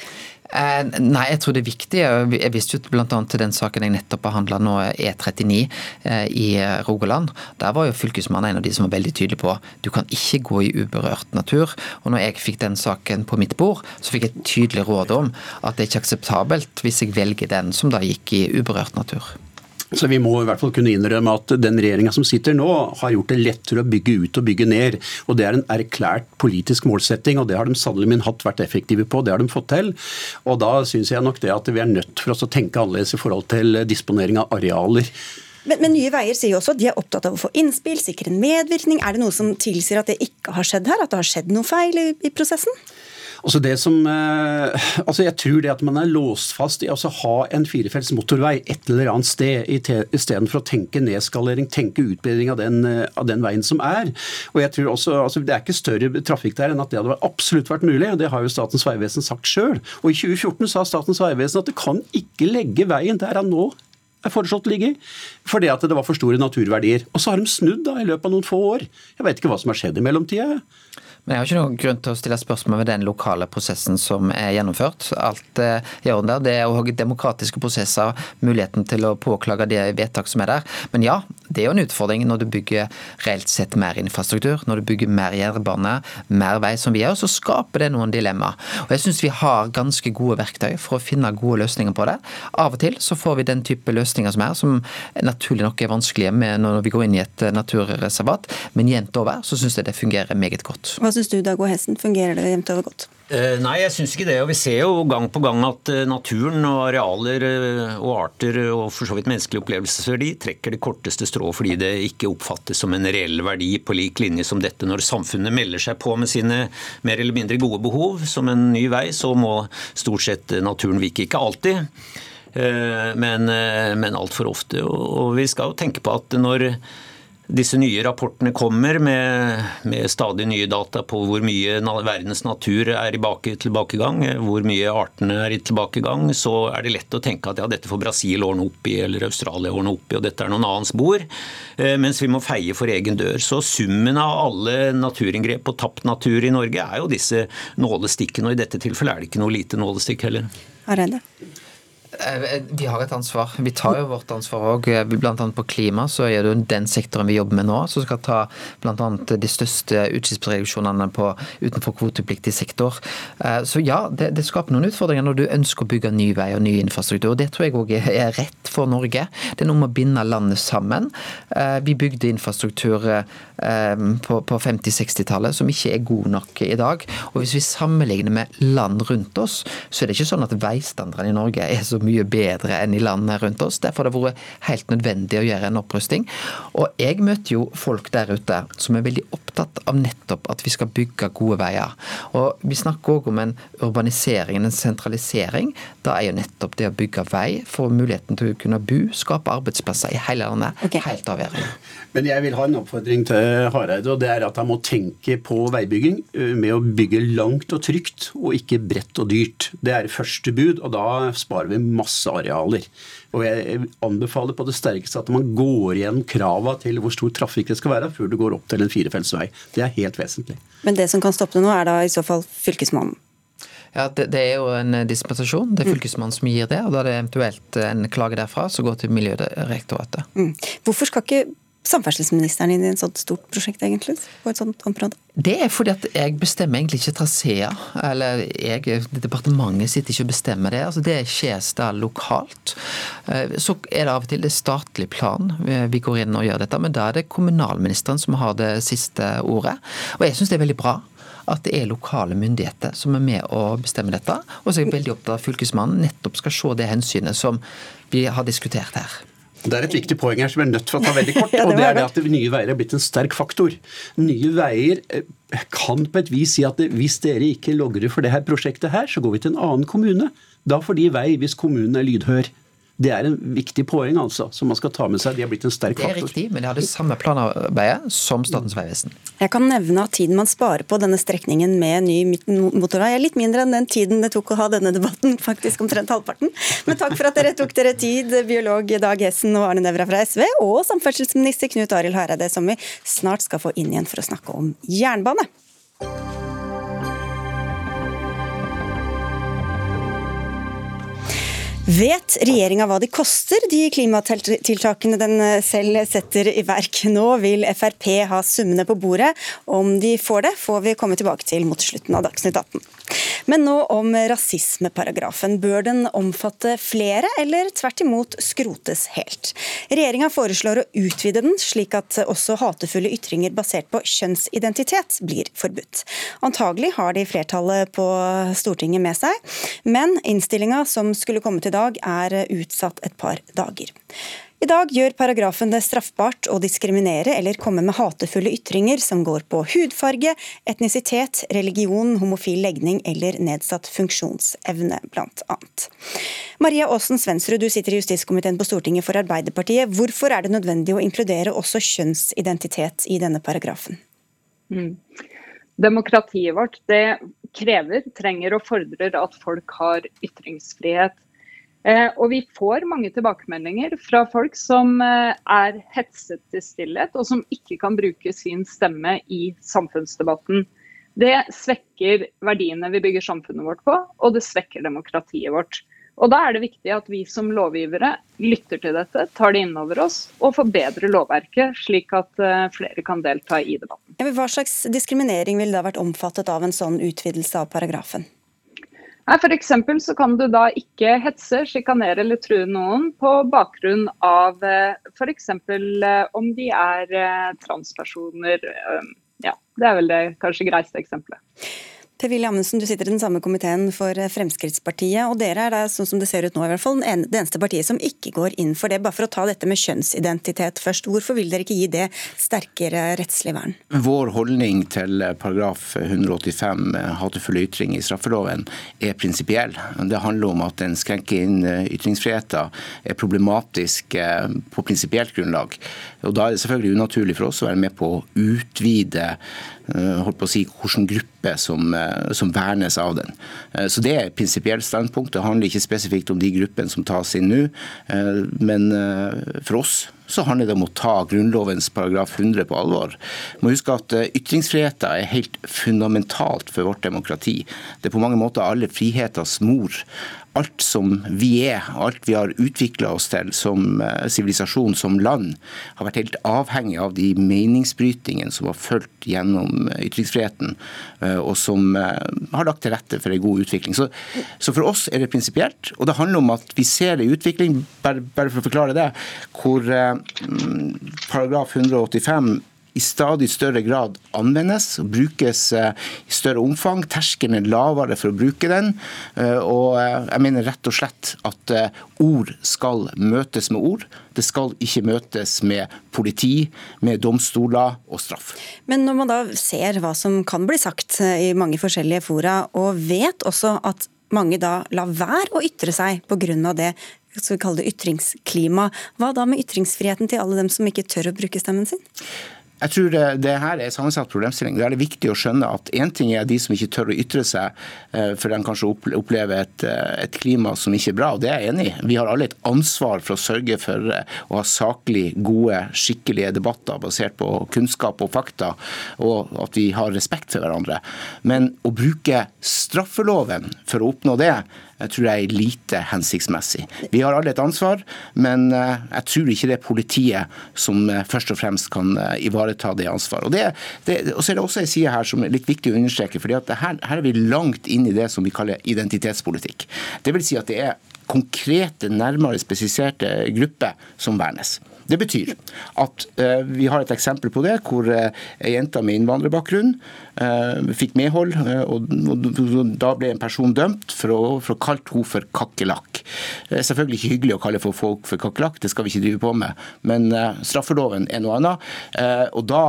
Eh, nei, jeg tror det er viktig. Jeg visste jo bl.a. til den saken jeg nettopp behandla nå, E39 eh, i Rogaland. Der var jo Fylkesmannen en av de som var veldig tydelig på du kan ikke gå i uberørt natur. Og når jeg fikk den saken på mitt bord, så fikk jeg et tydelig råd om at det er ikke akseptabelt hvis jeg velger den som da gikk i uberørt natur. Så Vi må i hvert fall kunne innrømme at den regjeringa som sitter nå, har gjort det lettere å bygge ut og bygge ned. Og Det er en erklært politisk målsetting, og det har de sannelig min hatt vært effektive på. Det har de fått til. Og Da syns jeg nok det at vi er nødt for oss å tenke annerledes i forhold til disponering av arealer. Men, men, Nye Veier sier jo også at de er opptatt av å få innspill, sikre en medvirkning. Er det noe som tilsier at det ikke har skjedd her? At det har skjedd noe feil i, i prosessen? Altså det som, eh, altså jeg tror det at man er låst fast i å altså ha en firefelts motorvei et eller annet sted, istedenfor å tenke nedskalering, tenke utbedring av den, eh, av den, veien som er. Og jeg tror også, altså Det er ikke større trafikk der enn at det hadde absolutt vært mulig. og Det har jo Statens vegvesen sagt sjøl. Og i 2014 sa Statens vegvesen at det kan ikke legge veien der han nå er foreslått å ligge, fordi at det var for store naturverdier. Og så har de snudd da i løpet av noen få år. Jeg vet ikke hva som har skjedd i mellomtida. Men jeg har ikke noen grunn til å stille spørsmål ved den lokale prosessen som er gjennomført. Alt eh, gjør der. Det er òg demokratiske prosesser, muligheten til å påklage det vedtak som er der. Men ja, det er jo en utfordring når du bygger reelt sett mer infrastruktur, når du bygger mer jernbane, mer vei som vi gjør, så skaper det noen dilemmaer. Og jeg syns vi har ganske gode verktøy for å finne gode løsninger på det. Av og til så får vi den type løsninger som er, som naturlig nok er vanskelige når vi går inn i et naturreservat, men jevnt over så syns jeg det fungerer meget godt. Hva syns du Dag O. Hessen, fungerer det jevnt over godt? Eh, nei, jeg syns ikke det. og Vi ser jo gang på gang at eh, naturen og arealer eh, og arter og for så vidt menneskelig opplevelsesverdi trekker det korteste strå fordi det ikke oppfattes som en reell verdi på lik linje som dette. Når samfunnet melder seg på med sine mer eller mindre gode behov som en ny vei, så må stort sett naturen vike. Ikke alltid, men, men altfor ofte. Og vi skal jo tenke på at når disse nye rapportene kommer med, med, stadig nye data på hvor mye verdens natur er i bak, tilbakegang, hvor mye artene er i tilbakegang, så er det lett å tenke at ja, dette får Brasil ordne opp i, eller Australia ordne opp i, og dette er noen annens bord. Eh, mens vi må feie for egen dør. Så summen av alle naturinngrep og tapt natur i Norge er jo disse nålestikkene, og i dette tilfellet er det ikke noe lite nålestikk heller. Arende. Eh, vi har et ansvar. Vi tar jo vårt ansvar òg. Eh, bl.a. på klima så er det jo den sektoren vi jobber med nå, som skal ta bl.a. de største utslippsreduksjonene utenfor kvotepliktig sektor. Eh, så ja, det, det, skaper noen utfordringer når du ønsker å bygge ny vei og ny infrastruktur. og Det tror jeg òg er rett for Norge. Det er noe med å binde landet sammen. Vi bygde infrastruktur på, på 50-60-tallet som ikke er god nok i dag. Og hvis vi sammenligner med land rundt oss, så er det ikke sånn at veistandarden i Norge er så mye bedre enn i landene rundt oss. Derfor har det vært helt nødvendig å gjøre en opprusting. Og jeg møter jo folk der ute som er veldig opptatt av nettopp at vi skal bygge gode veier. Og vi snakker òg om en urbanisering, en sentralisering. Da er jo nettopp det å bygge vei for muligheten til å kunne bo, skape arbeidsplasser i hele landet, okay. helt avgjørende. Men jeg vil ha en oppfordring til Hareide, og det er at han må tenke på veibygging med å bygge langt og trygt, og ikke bredt og dyrt. Det er første bud, og da sparer vi masse arealer. Og jeg anbefaler på det sterkeste at man går igjen krava til hvor stor trafikk det skal være før du går opp til en firefeltsvei. Det er helt vesentlig. Men det som kan stoppe det nå, er da i så fall Fylkesmannen? Ja, det, det, er jo en dispensasjon. Det er Fylkesmannen som gir det. og Da er det eventuelt en klage derfra som går til Miljødirektoratet. Mm. Hvorfor skal ikke samferdselsministeren inn i et sånt stort prosjekt, egentlig? På et sånt område? Det er fordi at jeg bestemmer egentlig ikke traseer. Eller jeg, departementet sitter ikke og bestemmer det. altså Det skjes da lokalt. Eh, så er det av og til det statlig plan vi går inn og gjør dette, men da er det kommunalministeren som har det siste ordet. Og jeg syns det er veldig bra at det er lokale myndigheter som er med å bestemme dette. Og så er jeg veldig opptatt av at Fylkesmannen nettopp skal se det hensynet som vi har diskutert her. Det er et viktig poeng her som jeg er nødt til å ta veldig kort. og det er det at Nye Veier er blitt en sterk faktor. Nye Veier eh, kan på et vis si at hvis dere ikke logrer for det her prosjektet her, så går vi til en annen kommune. Da får de vei hvis kommunen er lydhør. Det er en viktig poeng altså, som man skal ta med seg. De har blitt en sterk faktor. Det er riktig, men de har det samme planarbeidet som Statens vegvesen. Jeg kan nevne at tiden man sparer på denne strekningen med ny motorvei er litt mindre enn den tiden det tok å ha denne debatten, faktisk omtrent halvparten. Men takk for at dere tok dere tid, biolog Dag Hessen og Arne Nævra fra SV, og samferdselsminister Knut Arild Hareide, som vi snart skal få inn igjen for å snakke om jernbane. Vet regjeringa hva de koster, de klimatiltakene den selv setter i verk? Nå vil Frp ha summene på bordet. Om de får det, får vi komme tilbake til mot slutten av Dagsnytt 18. Men nå om rasismeparagrafen. Bør den omfatte flere, eller tvert imot skrotes helt? Regjeringa foreslår å utvide den, slik at også hatefulle ytringer basert på kjønnsidentitet blir forbudt. Antagelig har de flertallet på Stortinget med seg, men innstillinga som skulle komme til dag er utsatt et par dager. I dag gjør paragrafen det straffbart å diskriminere eller komme med hatefulle ytringer som går på hudfarge, etnisitet, religion, homofil legning eller nedsatt funksjonsevne, bl.a. Maria Aasen Svensrud, du sitter i justiskomiteen på Stortinget for Arbeiderpartiet. Hvorfor er det nødvendig å inkludere også kjønnsidentitet i denne paragrafen? Mm. Demokratiet vårt det krever, trenger og fordrer at folk har ytringsfrihet. Eh, og vi får mange tilbakemeldinger fra folk som eh, er hetset til stillhet, og som ikke kan bruke sin stemme i samfunnsdebatten. Det svekker verdiene vi bygger samfunnet vårt på, og det svekker demokratiet vårt. Og Da er det viktig at vi som lovgivere lytter til dette, tar det inn over oss og forbedrer lovverket, slik at eh, flere kan delta i debatten. Hva slags diskriminering ville da vært omfattet av en sånn utvidelse av paragrafen? Nei, for så kan du da ikke hetse, sjikanere eller true noen på bakgrunn av eh, f.eks. Eh, om de er eh, transpersoner. Ja, det er vel det kanskje greiste eksempelet. Per-Willy Amundsen, du sitter i den samme komiteen for eh, Fremskrittspartiet. og Dere er da, sånn som det ser ut nå, i hvert fall, det eneste partiet som ikke går inn for det. Bare for å ta dette med kjønnsidentitet først. Hvorfor vil dere ikke gi det sterkere rettslig vern? Vår holdning til paragraf 185, eh, hatefulle ytring i straffeloven, er prinsipiell. Det handler om at den skrenker inn eh, ytringsfriheten, er problematisk på prinsipielt grunnlag. Og Da er det selvfølgelig unaturlig for oss å være med på å utvide Eh, holdt på å si, hvilken gruppe som, eh, som, vernes av den. Eh, så Det er et prinsipielt standpunkt. Det handler ikke spesifikt om de gruppene som tas inn nå. Men for oss så handler det om å ta Grunnlovens paragraf 100 på alvor. må huske at Ytringsfriheten er helt fundamentalt for vårt demokrati. Det er på mange måter alle friheters mor alt som vi er, alt vi har utvikla oss til som eh, sivilisasjon, som land, har vært helt avhengig av de meningsbrytingene som har fulgt gjennom eh, ytringsfriheten, eh, og som har lagt til rette for en god utvikling. Så, så for oss er det prinsipielt, og det handler om at vi ser en utvikling, bare, bare for å forklare det, hvor paragraf 185 i stadig større grad anvendes og brukes eh, i større omfang. Terskelen er lavere for å bruke den. Eh, og eh, jeg mener rett og slett at ord skal møtes med ord. Det skal ikke møtes med politi, med domstoler og straff. Men når man da ser hva som kan bli sagt i mange forskjellige fora, og vet også at mange da lar være å ytre seg pga. det skal vi kalle det ytringsklima. Hva da med ytringsfriheten til alle dem som ikke tør å bruke stemmen sin? Jeg tror det, her er sammensatt problemstilling. Det er det viktig å skjønne at én ting er de som ikke tør å ytre seg, eh, for de kanskje opplever et, eh, et, klima som ikke er bra. og Det er jeg enig i. Vi har alle et ansvar for å sørge for eh, å ha saklig, gode, skikkelige debatter basert på kunnskap og fakta, og at vi har respekt for hverandre. Men å bruke straffeloven for å oppnå det, tror jeg er lite hensiktsmessig. Vi har alle et ansvar, men eh, jeg tror ikke det er politiet som eh, først og fremst kan eh, ivareta det ansvaret. Og, det, det, og så er det også en side her som er litt viktig å understreke. fordi at her, her er vi langt inn i det som vi kaller identitetspolitikk. Det vil si at det er konkrete, nærmere spesifiserte grupper som vernes. Det betyr at uh, vi har et eksempel på det, hvor uh, ei jente med innvandrerbakgrunn uh, fikk medhold. Og, Da ble en person dømt for å, for å kalle henne for kakerlakk. Det er selvfølgelig ikke hyggelig å kalle for folk for kakerlakk, det skal vi ikke drive på med. Men straffeloven er noe annet. Og da,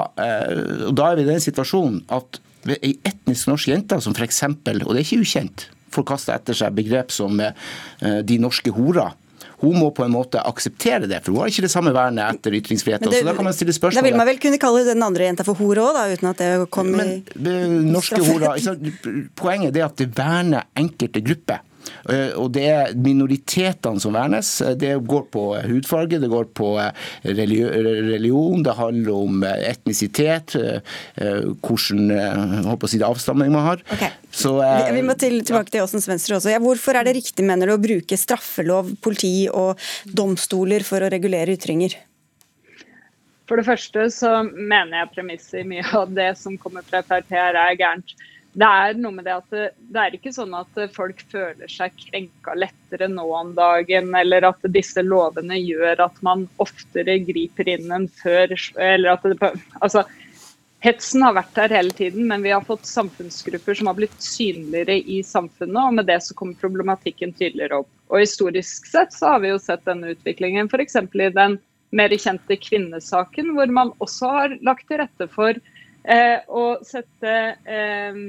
og da er vi i den situasjonen at ei etnisk norsk jente som f.eks., og det er ikke ukjent, får kasta etter seg begrep som de norske horer hun må på en måte akseptere det, for hun har ikke det samme vernet etter ytringsfriheten. så da kan man stille spørsmål. Da vil man vel kunne kalle den andre jenta for hore òg, uten at det kommer i norske horer, Poenget er at det verner enkelte grupper. Eh, og det er minoritetene som vernes. Det går på hudfarge, det går på eh, religion, det handler om etnisitet, hvordan håper å si det, avstamning man har. Okay. Så, vi, vi, må til, tilbake til Åsens Venstre også. Ja, hvorfor er det riktig, mener du, å bruke straffelov, politi og domstoler for å regulere ytringer? For det første så mener jeg premisset i mye av det som kommer fra Frp her er gærent det er noe med det at det, det, er ikke sånn at folk føler seg krenka lettere nå om dagen, eller at disse lovene gjør at man oftere griper inn enn før. eller at det, altså, Hetsen har vært der hele tiden, men vi har fått samfunnsgrupper som har blitt synligere i samfunnet, og med det så kommer problematikken tydeligere opp. Og Historisk sett så har vi jo sett denne utviklingen, f.eks. i den mer kjente kvinnesaken, hvor man også har lagt til rette for å sette eh,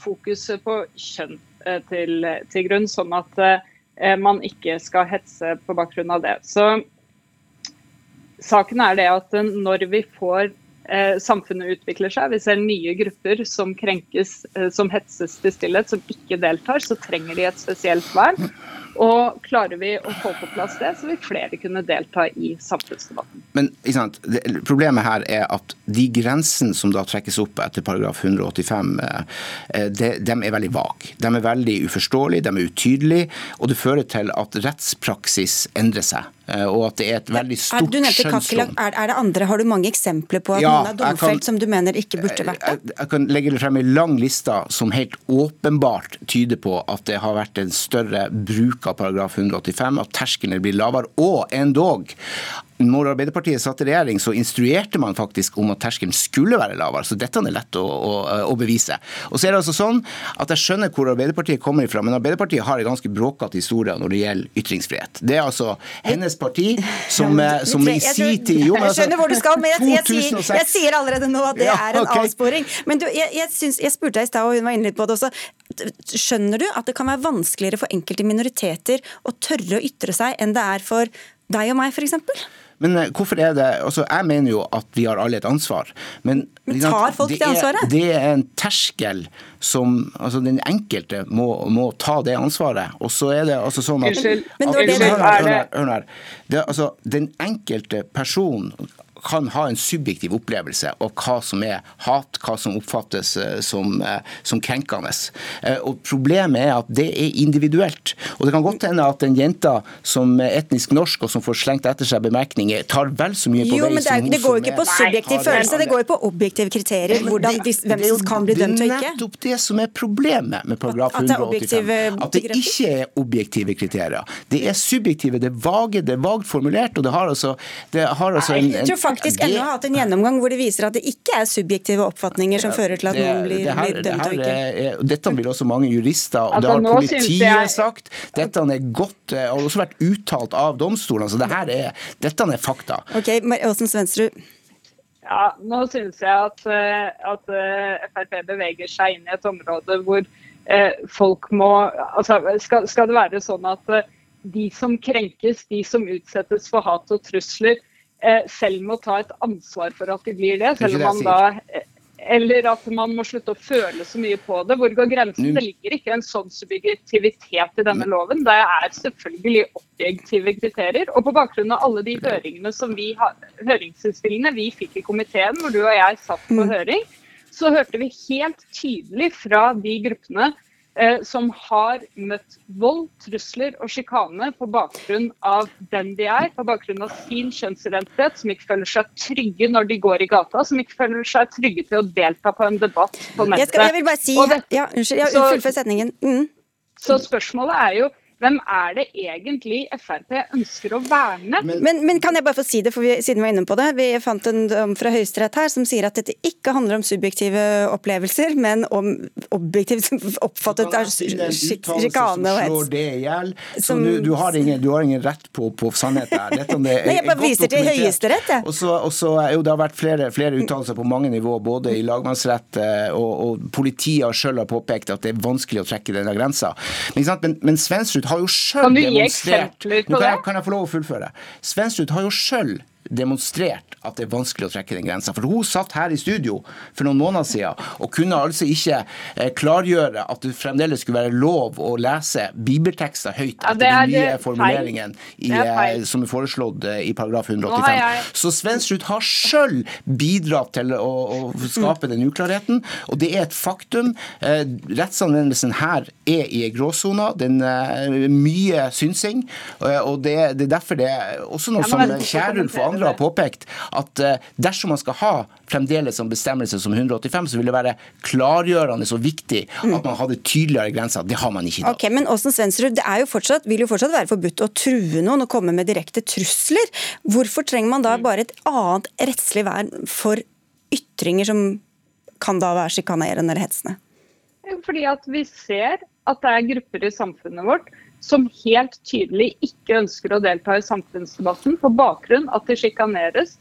fokuset på kjønn eh, til, til, grunn, sånn at eh, man ikke skal hetse på bakgrunn av det. Så saken er det at når vi får eh, samfunnet utvikler seg, vi ser nye grupper som krenkes, eh, som hetses til stillhet, som ikke deltar, så trenger de et spesielt vern. Og klarer vi å få på plass det, så vil flere kunne delta i samfunnsdebatten. Men det, Problemet her er at de grensene som da trekkes opp etter paragraf 185, eh, de, de er veldig vage. De er veldig uforståelige, de er utydelige, og det fører til at rettspraksis endrer seg. Eh, og at det er et veldig stort skjønnsrom. Er, er, det andre, Har du mange eksempler på at ja, noen er domfelt som du mener ikke burde vært det? Jeg, jeg, kan legge frem en lang liste som helt åpenbart tyder på at det har vært en større bruk av paragraf 185, at terskelen blir lavere, og endog når Arbeiderpartiet satt i regjering, så instruerte man faktisk om at terskelen skulle være lavere. Så dette er lett å, å, å, bevise. Og så er det altså sånn at Jeg skjønner hvor Arbeiderpartiet kommer ifra, men Arbeiderpartiet har en ganske bråkete historie når det gjelder ytringsfrihet. Det er altså hennes parti som, eh, som i si tid jo, Jeg skjønner hvor du skal, men jeg, jeg, sier, jeg, sier, allerede nå at det ja, er en okay. avsporing. Men du, jeg, synes, jeg, spurte deg i stad, og hun var inne litt på det også. Skjønner du at det kan være vanskeligere for enkelte minoriteter å tørre å ytre seg enn det er for deg og meg, f.eks.? Men eh, hvorfor er det altså Jeg mener jo at vi har alle et ansvar. Men, men tar folk det, det ansvaret? det er en terskel som altså Den enkelte må, må ta det ansvaret. Og så er det altså sånn at, Unnskyld. Hør her. Altså, den enkelte person kan ha en subjektiv opplevelse av hva som er hat, hva som oppfattes eh, som, eh, som, krenkende. Eh, og Problemet er at det er individuelt. Og Det kan godt hende at en jente som er etnisk norsk og som får slengt etter seg bemerkninger, tar vel så mye på jo, vei men det, er, det går jo ikke på subjektiv Nei, følelse, det går jo på objektive kriterier. hvordan det, hvem som kan bli dømt og ikke. Det er nettopp det som er problemet med paragraf 185. At det ikke er objektive kriterier. Det er subjektive, det er vage, det er vagt formulert, og det har altså, det har altså en, en faktisk det... ennå hatt en gjennomgang hvor det viser at det ikke er subjektive oppfatninger som fører til at noen blir, det her, blir dømt og ikke. Er, dette vil også mange jurister, og altså, det har politiet jeg... sagt. Dette er godt, eh, og også vært uttalt av domstolene. Så det er, dette er fakta. Ok, Åsen Svensrud. Ja, nå synes jeg at, eh, at eh, Frp beveger seg inn i et område hvor folk må altså, skal, skal det være sånn at de som krenkes, de som utsettes for hat og trusler, Eh, selv må ta et ansvar for at de blir det. selv om man da eh, eller at man må slutte å føle så mye på det. Hvor går grensen? Det ligger ikke en sånn subjektivitet i denne loven. Det er selvfølgelig objektive kriterier. Og på bakgrunn av alle de høringene som vi høringsinnspillene vi fikk i komiteen, hvor du og jeg satt på mm. høring, så hørte vi helt tydelig fra de gruppene Eh, som har møtt vold, trusler og sjikane på bakgrunn av den de er, på bakgrunn av sin kjønnsidentitet, som ikke føler seg trygge når de går i gata, som ikke føler seg trygge til å delta på en debatt på nettet. Jeg, skal, jeg vil bare si, det, ja, Unnskyld, jeg fullfør setningen. Mm. Så spørsmålet er jo hvem er det egentlig Frp ønsker å verne? Men, men, kan jeg bare få si det, for vi, siden vi var inne på det. Vi fant en dom fra Høyesterett her som sier at dette ikke handler om subjektive opplevelser, men om objektivt oppfattet sjikane og hets. Det ihjel. Så du, du, har ingen, du, har ingen, rett på, på sannhet her. Dette er, Nei, jeg bare viser til Høyesterett, jeg. Og så jo det har vært flere, flere uttalelser på mange nivå, både i lagmannsrett eh, og, og politiet sjøl har påpekt at det er vanskelig å trekke denne grensa. Men, men, men Svensrud har jo sjøl demonstrert Kan du gi eksempler kan jeg, kan jeg få lov å fullføre. Svendsrud har jo sjøl demonstrert at det er vanskelig å trekke den grensa. For hun satt her i studio for noen måneder siden og kunne altså ikke eh, klargjøre at det fremdeles skulle være lov å lese bibeltekster høyt etter ja, den nye formuleringen i, er som er foreslått eh, i paragraf 185. Jeg... Så Svensrud har sjøl bidratt til å, å skape den uklarheten, og det er et faktum. Eh, rettsanvendelsen her er i gråsona. Den er mye synsing, og det, det er derfor det er også noe som Kjærulf og andre har påpekt, at eh, dersom man skal ha fremdeles en bestemmelse som 185, så vil det være klargjørende og viktig at man hadde tydeligere grenser. Det har man ikke i dag. Okay, men Åsen Svensrud, det er jo fortsatt, vil jo fortsatt være forbudt å true noen og komme med direkte trusler. Hvorfor trenger man da bare et annet rettslig vern for ytringer som kan da være sjikanerende eller hetsende? Fordi at vi ser at det er grupper i samfunnet vårt som helt tydelig ikke ønsker å delta i samfunnsdebatten på bakgrunn at de sjikaneres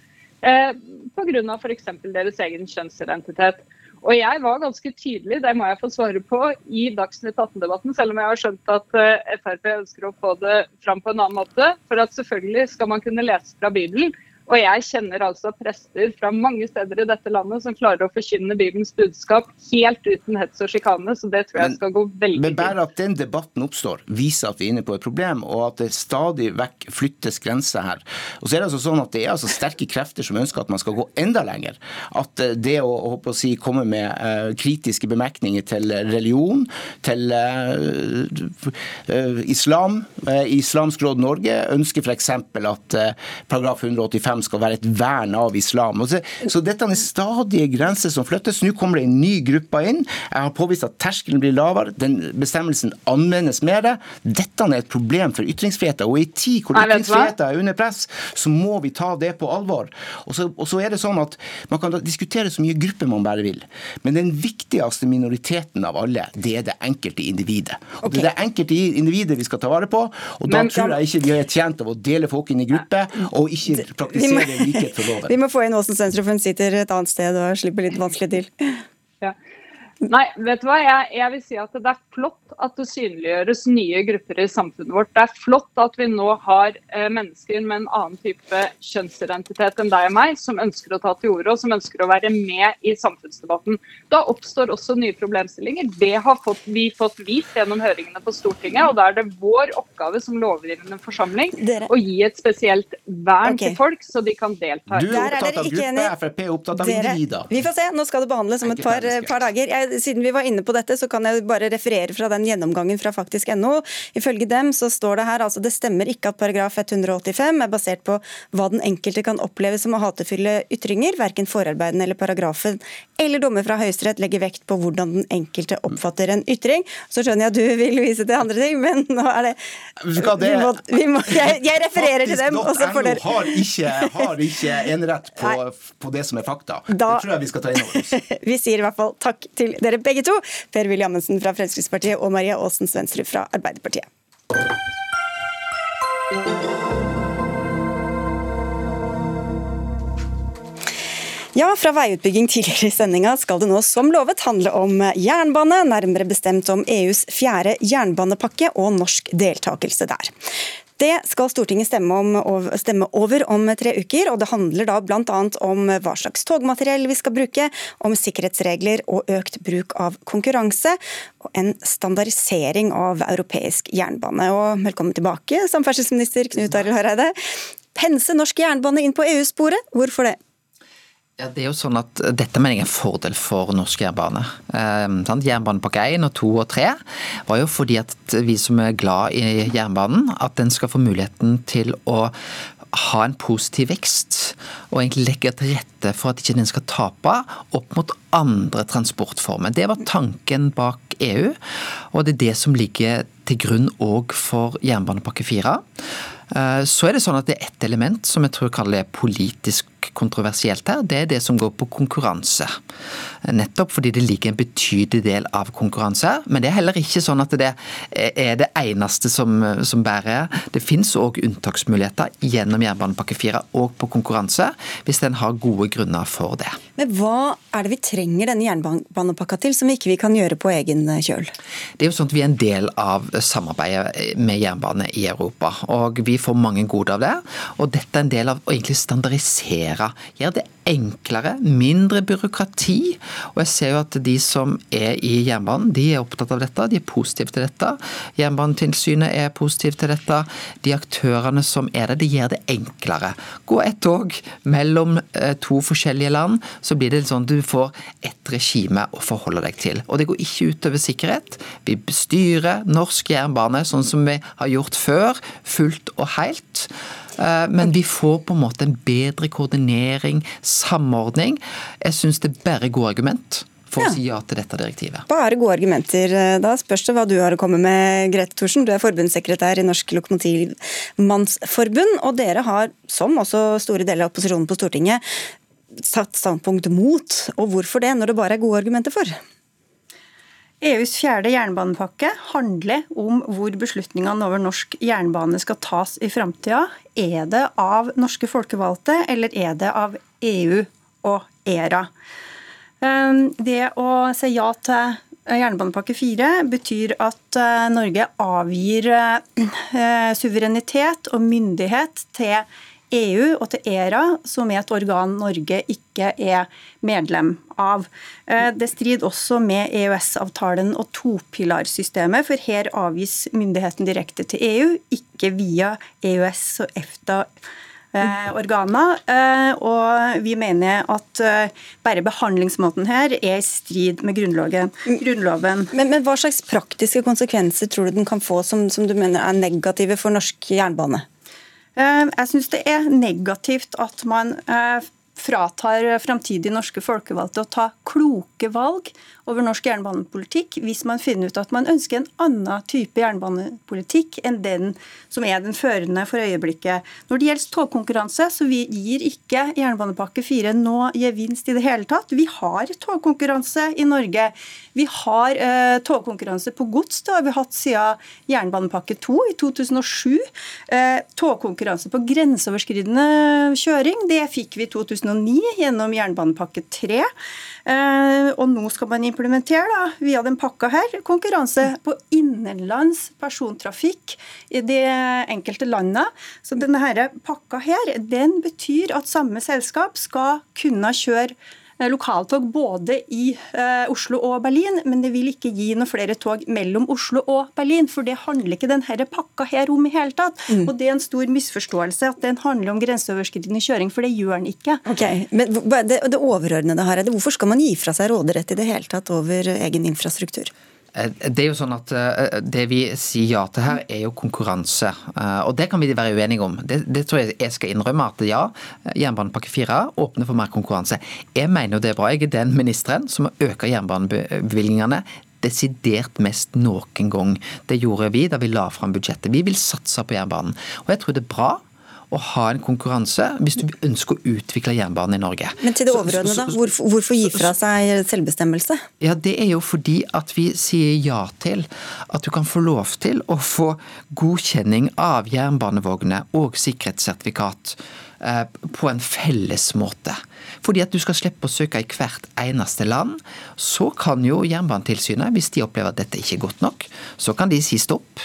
eh, pga. f.eks. deres egen kjønnsidentitet. Og jeg var ganske tydelig, det må jeg få svare på, i Dagsnytt 18-debatten, selv om jeg har skjønt at uh, Frp ønsker å få det fram på en annen måte. For at selvfølgelig skal man kunne lese fra Bibelen. Og jeg kjenner altså prester fra mange steder i dette landet som klarer å forkynne Bibelens budskap helt uten hets og sjikane, så det tror jeg skal gå veldig Men bare at den debatten oppstår, viser at vi er inne på et problem, og at det stadig vekk flyttes grenser her. Og så er det altså sånn at det er altså sterke krefter som ønsker at man skal gå enda lenger. At eh, det å, å si, komme med uh, kritiske bemerkninger til religion, til uh, uh, islam Islamsk Råd Norge ønsker f.eks. at paragraf 185 skal være et vern av islam. Så, så dette er stadige grenser som flyttes. Nå kommer det en ny gruppe inn. Jeg har påvist at terskelen blir lavere. Den bestemmelsen anvendes mer. Dette er et problem for ytringsfriheten. Og i en tid hvor ytringsfriheten er under press, så må vi ta det på alvor. Og så, og så er det sånn at Man kan diskutere så mye grupper man bare vil, men den viktigste minoriteten av alle, det er det enkelte individet. Og okay. Det er det enkelte individet vi skal ta vare på. og Da men, tror jeg ikke vi er tjent av å dele folk inn i grupper, og ikke praktisere må, vi må få inn Åsen sentrum, for hun sitter et annet sted og slipper litt vanskelig til. Ja. Nei, vet du hva? Jeg, jeg, vil si at det er flott at det synliggjøres nye grupper i samfunnet vårt. Det er flott at vi nå har eh, mennesker med en annen type kjønnsidentitet enn deg og meg, som ønsker å ta til orde og som ønsker å være med i samfunnsdebatten. Da oppstår også nye problemstillinger. Det har fått, vi fått vist gjennom høringene på Stortinget, og da er det vår oppgave som lovgivende forsamling Dere. å gi et spesielt vern okay. til folk, så de kan delta. Du er opptatt av gruppe, Frp er opptatt av individer. Vi får se, nå skal det behandles om et par, par dager. Jeg siden vi var inne på dette, så kan jeg bare referere fra den gjennomgangen fra faktisk.no. Ifølge dem så står det her altså det stemmer ikke at paragraf 185 er basert på hva den enkelte kan oppleve som å hatefulle ytringer. Verken forarbeidene eller paragrafen eller dommer fra Høyesterett legger vekt på hvordan den enkelte oppfatter en ytring. Så skjønner jeg at du vil vise til andre ting, men nå er det, vi må, vi må, jeg, jeg, refererer til dem. Og så får dere har ikke, har ikke enerett på, på det som er fakta. Da, det tror jeg vi skal ta inn over oss. Vi sier i hvert fall takk til dere begge to. Per-Willy Amundsen fra Fremskrittspartiet og Maria Aasen Svendsrud fra Arbeiderpartiet. Ja, fra veiutbygging tidligere i sendinga skal det nå som lovet handle om jernbane, nærmere bestemt om EUs fjerde jernbanepakke og norsk deltakelse der. Det skal Stortinget stemme, om, stemme, over om tre uker, og det handler da bl.a. om hva slags togmateriell vi skal bruke, om sikkerhetsregler og økt bruk av konkurranse, og en standardisering av europeisk jernbane. Og velkommen tilbake, samferdselsminister Knut Arild Hareide. Pense norsk jernbane inn på EU-sporet, hvorfor det? Ja, det er jo sånn at Dette mener jeg er en fordel for norsk jernbane. Eh, Jernbanepakke 1 og 2 og 3 var jo fordi at vi som er glad i jernbanen, at den skal få muligheten til å ha en positiv vekst, og egentlig legge til rette for at ikke den skal tape opp mot andre transportformer. Det var tanken bak EU, og det er det som ligger til grunn òg for jernbanepakke 4. Eh, så er det sånn at det er ett element som jeg tror jeg kaller politisk kontroversielt her. Det er det som går på konkurranse. Nettopp fordi det ligger en betydelig del av konkurranse her. Men det er heller ikke sånn at det er det eneste som, som bærer. Det finnes òg unntaksmuligheter gjennom jernbanepakke 4 og på konkurranse, hvis den har gode grunner for det. Men hva er det vi trenger denne jernbanepakka til, som vi ikke kan gjøre på egen kjøl? Det er jo sånn at Vi er en del av samarbeidet med jernbane i Europa. og Vi får mange gode av det. og Dette er en del av å egentlig standardisere. Gjøre det enklere, mindre byråkrati. Og jeg ser jo at de som er i jernbanen, de er opptatt av dette. De er positive til dette. Jernbanetilsynet er positive til dette. De aktørene som er der, de gjør det enklere. Gå et tog mellom eh, to forskjellige land, så blir det sånn at du får ett regime å forholde deg til. Og det går ikke utover sikkerhet. Vi styrer norsk jernbane sånn som vi har gjort før, fullt og helt. Eh, men vi får på en måte en bedre koordinering, samordning. Jeg syns det er bare gode argument for ja. å si ja til dette direktivet. Bare gode argumenter. Eh, da spørs det hva du har å komme med, Grete Thorsen. Du er forbundssekretær i Norsk Lokomotivmannsforbund, og dere har, som også store deler av opposisjonen på Stortinget, satt standpunkt mot, og hvorfor det, når det bare er gode argumenter for? EUs fjerde jernbanepakke handler om hvor beslutningene over norsk jernbane skal tas i framtida. Er det av norske folkevalgte, eller er det av EU og ERA? Ehm, det å si ja til jernbanepakke 4 betyr at eh, Norge avgir eh, suverenitet og myndighet til EU og til ERA, som er et organ Norge ikke er medlem av. Eh, det strider også med EØS-avtalen og topilarsystemet, for her avgis myndigheten direkte til EU, ikke via EØS og EFTA. Eh, organer, eh, og vi mener at bare behandlingsmåten her er i strid med grunnloven. grunnloven. Men, men, hva slags praktiske konsekvenser tror du den kan få som, som du mener er negative for norsk jernbane? Eh, jeg syns det er negativt at man eh, fratar framtidige norske folkevalgte å ta kloke valg over norsk jernbanepolitikk hvis man finner ut at man ønsker en annen type jernbanepolitikk enn den som er den førende for øyeblikket. Når det gjelder togkonkurranse, så vi gir ikke jernbanepakke 4 nå gevinst i det hele tatt. Vi har togkonkurranse i Norge. Vi har uh, togkonkurranse på gods, det har vi hatt siden jernbanepakke 2 i 2007. Uh, togkonkurranse på grenseoverskridende kjøring, det fikk vi i 2009 gjennom jernbanepakke 3. Eh, og nå skal man implementere da, via den pakka her, konkurranse på innenlands persontrafikk i de enkelte landene. Så denne her pakka her, den betyr at samme selskap skal kunne kjøre lokaltog både i eh, Oslo og Berlin, men det vil ikke gi noen flere tog mellom Oslo og Berlin. For det handler ikke denne pakka her om i hele tatt. Mm. Og det er en stor misforståelse at den handler om grenseoverskridende kjøring, for det gjør den ikke. Okay. Men det, det overordnede her, hvorfor skal man gi fra seg råderett i det hele tatt over egen infrastruktur? Eh, det er jo sånn at eh, det vi sier ja til her, er jo konkurranse. Eh, og det kan vi være uenige om. Det, det tror jeg jeg skal innrømme at ja, jernbanepakke 4 åpner for mer konkurranse. Jeg mener jo det er bra. Jeg er den ministeren som øker jernbanebevilgningene desidert mest noen gang. Det gjorde vi da vi la fram budsjettet. Vi vil satse på jernbanen. Og jeg tror det er bra å ha en konkurranse hvis du ønsker å utvikle jernbanen i Norge. Men til det overordnede, da. Hvorfor, hvorfor gi fra seg selvbestemmelse? Ja, Det er jo fordi at vi sier ja til at du kan få lov til å få godkjenning av jernbanevogner og sikkerhetssertifikat på en felles måte. Fordi at du skal slippe å søke i hvert eneste land. Så kan jo Jernbanetilsynet, hvis de opplever at dette ikke er godt nok, så kan de si stopp.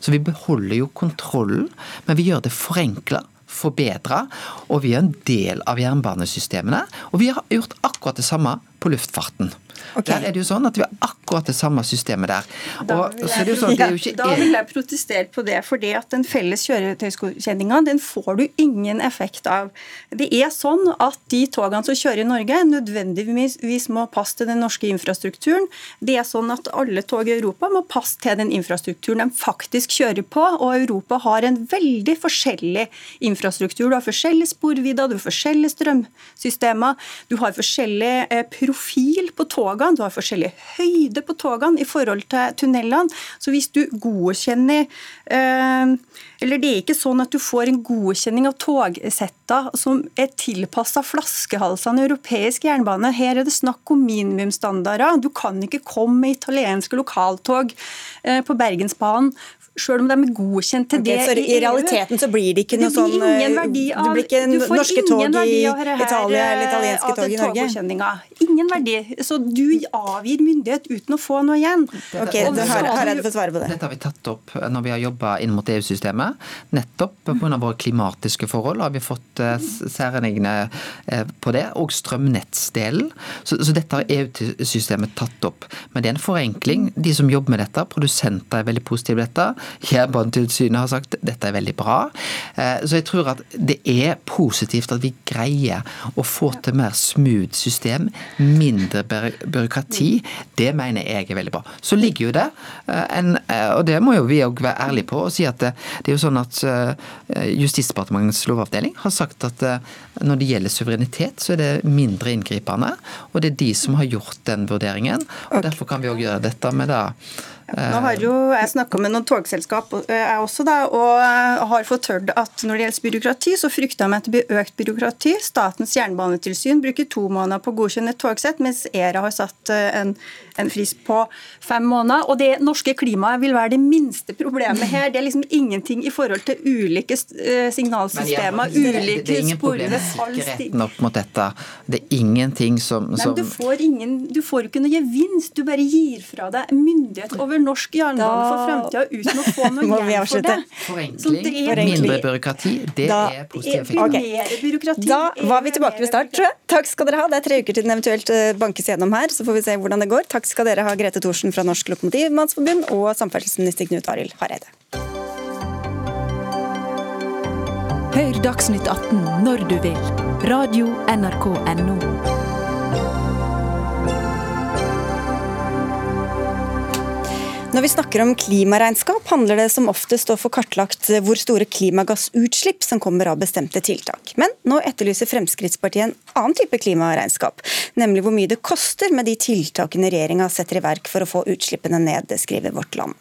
Så vi beholder jo kontrollen, men vi gjør det forenkla forbedra, og vi er en del av jernbanesystemene. Og vi har gjort akkurat det samme på luftfarten. Okay. Der er det jo sånn at vi har akkurat det samme systemet der. Da vil jeg, sånn, da vil jeg protestere på det, for det at den felles kjøretøysgodkjenninga den får du ingen effekt av. Det er sånn at de togene som kjører i Norge, nødvendigvis må passe til den norske infrastrukturen. Det er sånn at alle tog i Europa må passe til den infrastrukturen de faktisk kjører på, og Europa har en veldig forskjellig infrastruktur. Du har forskjellige sporvidder, du har forskjellige strømsystemer, du har forskjellig eh, profil på togene, du har forskjellig høyde på togene i forhold til tunnelene. Så hvis du godkjenner eh, Eller det er ikke sånn at du får en godkjenning av togsetta som er tilpassa flaskehalsene i europeisk jernbane. Her er det snakk om minimumsstandarder. Du kan ikke komme med italienske lokaltog eh, på Bergensbanen sjøl om de er godkjent til okay, det. Så i realiteten så blir det ikke noe sånn ingen verdi av, Det blir ikke norske tog i Italia eller italienske tog i Norge? Ingen verdi. Så du avgir myndighet uten å få noe igjen. Ok, Hareide får svare på det. Dette har vi tatt opp når vi har jobba inn mot EU-systemet. Nettopp pga. våre klimatiske forhold har vi fått eh, særegne eh, på det, og strømnettsdelen. Så, så dette har EU-systemet tatt opp. Men det er en forenkling. De som jobber med dette, produsenter er veldig positive til dette. Jernbanetilsynet har sagt dette er veldig bra. Eh, så jeg tror at det er positivt at vi greier å få til mer smooth system, mindre byråkrati. Det mener jeg er veldig bra. Så ligger jo det en, og det må jo vi òg være ærlige på, og si at det, det er jo sånn at Justisdepartementets lovavdeling har sagt at når det gjelder suverenitet, så er det mindre inngripende. Og det er de som har gjort den vurderingen. og. Derfor kan vi òg gjøre dette med da Nå har jo jeg snakka med noen togselskap eh, jeg også da, og eh, har fått hørt at når det gjelder byråkrati, så frykter de at det blir økt byråkrati. Statens jernbanetilsyn bruker to måneder på å godkjenne et togsett, mens ERA har satt eh, en, en frist på fem måneder. Og det norske klimaet vil være det minste problemet her. Det er liksom ingenting i forhold til ulike signalsystemer, ulike det, er ingen opp mot dette. Det er ingenting som, som... Nei, du, får ingen, du får ikke noe gevinst, du bare gir fra deg myndighet over norsk jernbane for framtida uten å få noe igjen for det. Forenkling, mindre byråkrati, det da, er positive. Okay. Da var vi tilbake ved start, tror jeg. Takk skal dere ha. Det er tre uker til den eventuelt eh, bankes gjennom her, så får vi se hvordan det går. Takk skal dere ha, Grete Thorsen fra Norsk Lokomotivmannsforbund og samferdselsminister Knut Arild Hareide. Hør Dagsnytt 18 når du vil. Radio NRK Radio.nrk.no. Når vi snakker om klimaregnskap, handler det som oftest å få kartlagt hvor store klimagassutslipp som kommer av bestemte tiltak. Men nå etterlyser Fremskrittspartiet en annen type klimaregnskap, nemlig hvor mye det koster med de tiltakene regjeringa setter i verk for å få utslippene ned, skriver Vårt Land.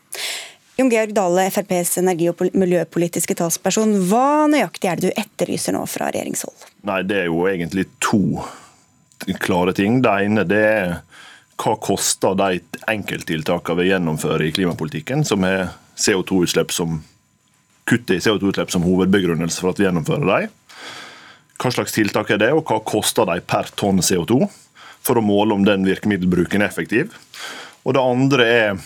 Jon Georg Dale, FrPs energi- og miljøpolitiske talsperson. Hva nøyaktig er det du etterlyser nå fra regjeringshold? Nei, Det er jo egentlig to klare ting. Det ene det er hva koster de enkelttiltakene vi gjennomfører i klimapolitikken, som har CO2-utslipp som kutt i CO2-utslipp som hovedbegrunnelse for at vi gjennomfører dem. Hva slags tiltak er det, og hva koster de per tonn CO2? For å måle om den virkemiddelbruken er effektiv. Og det andre er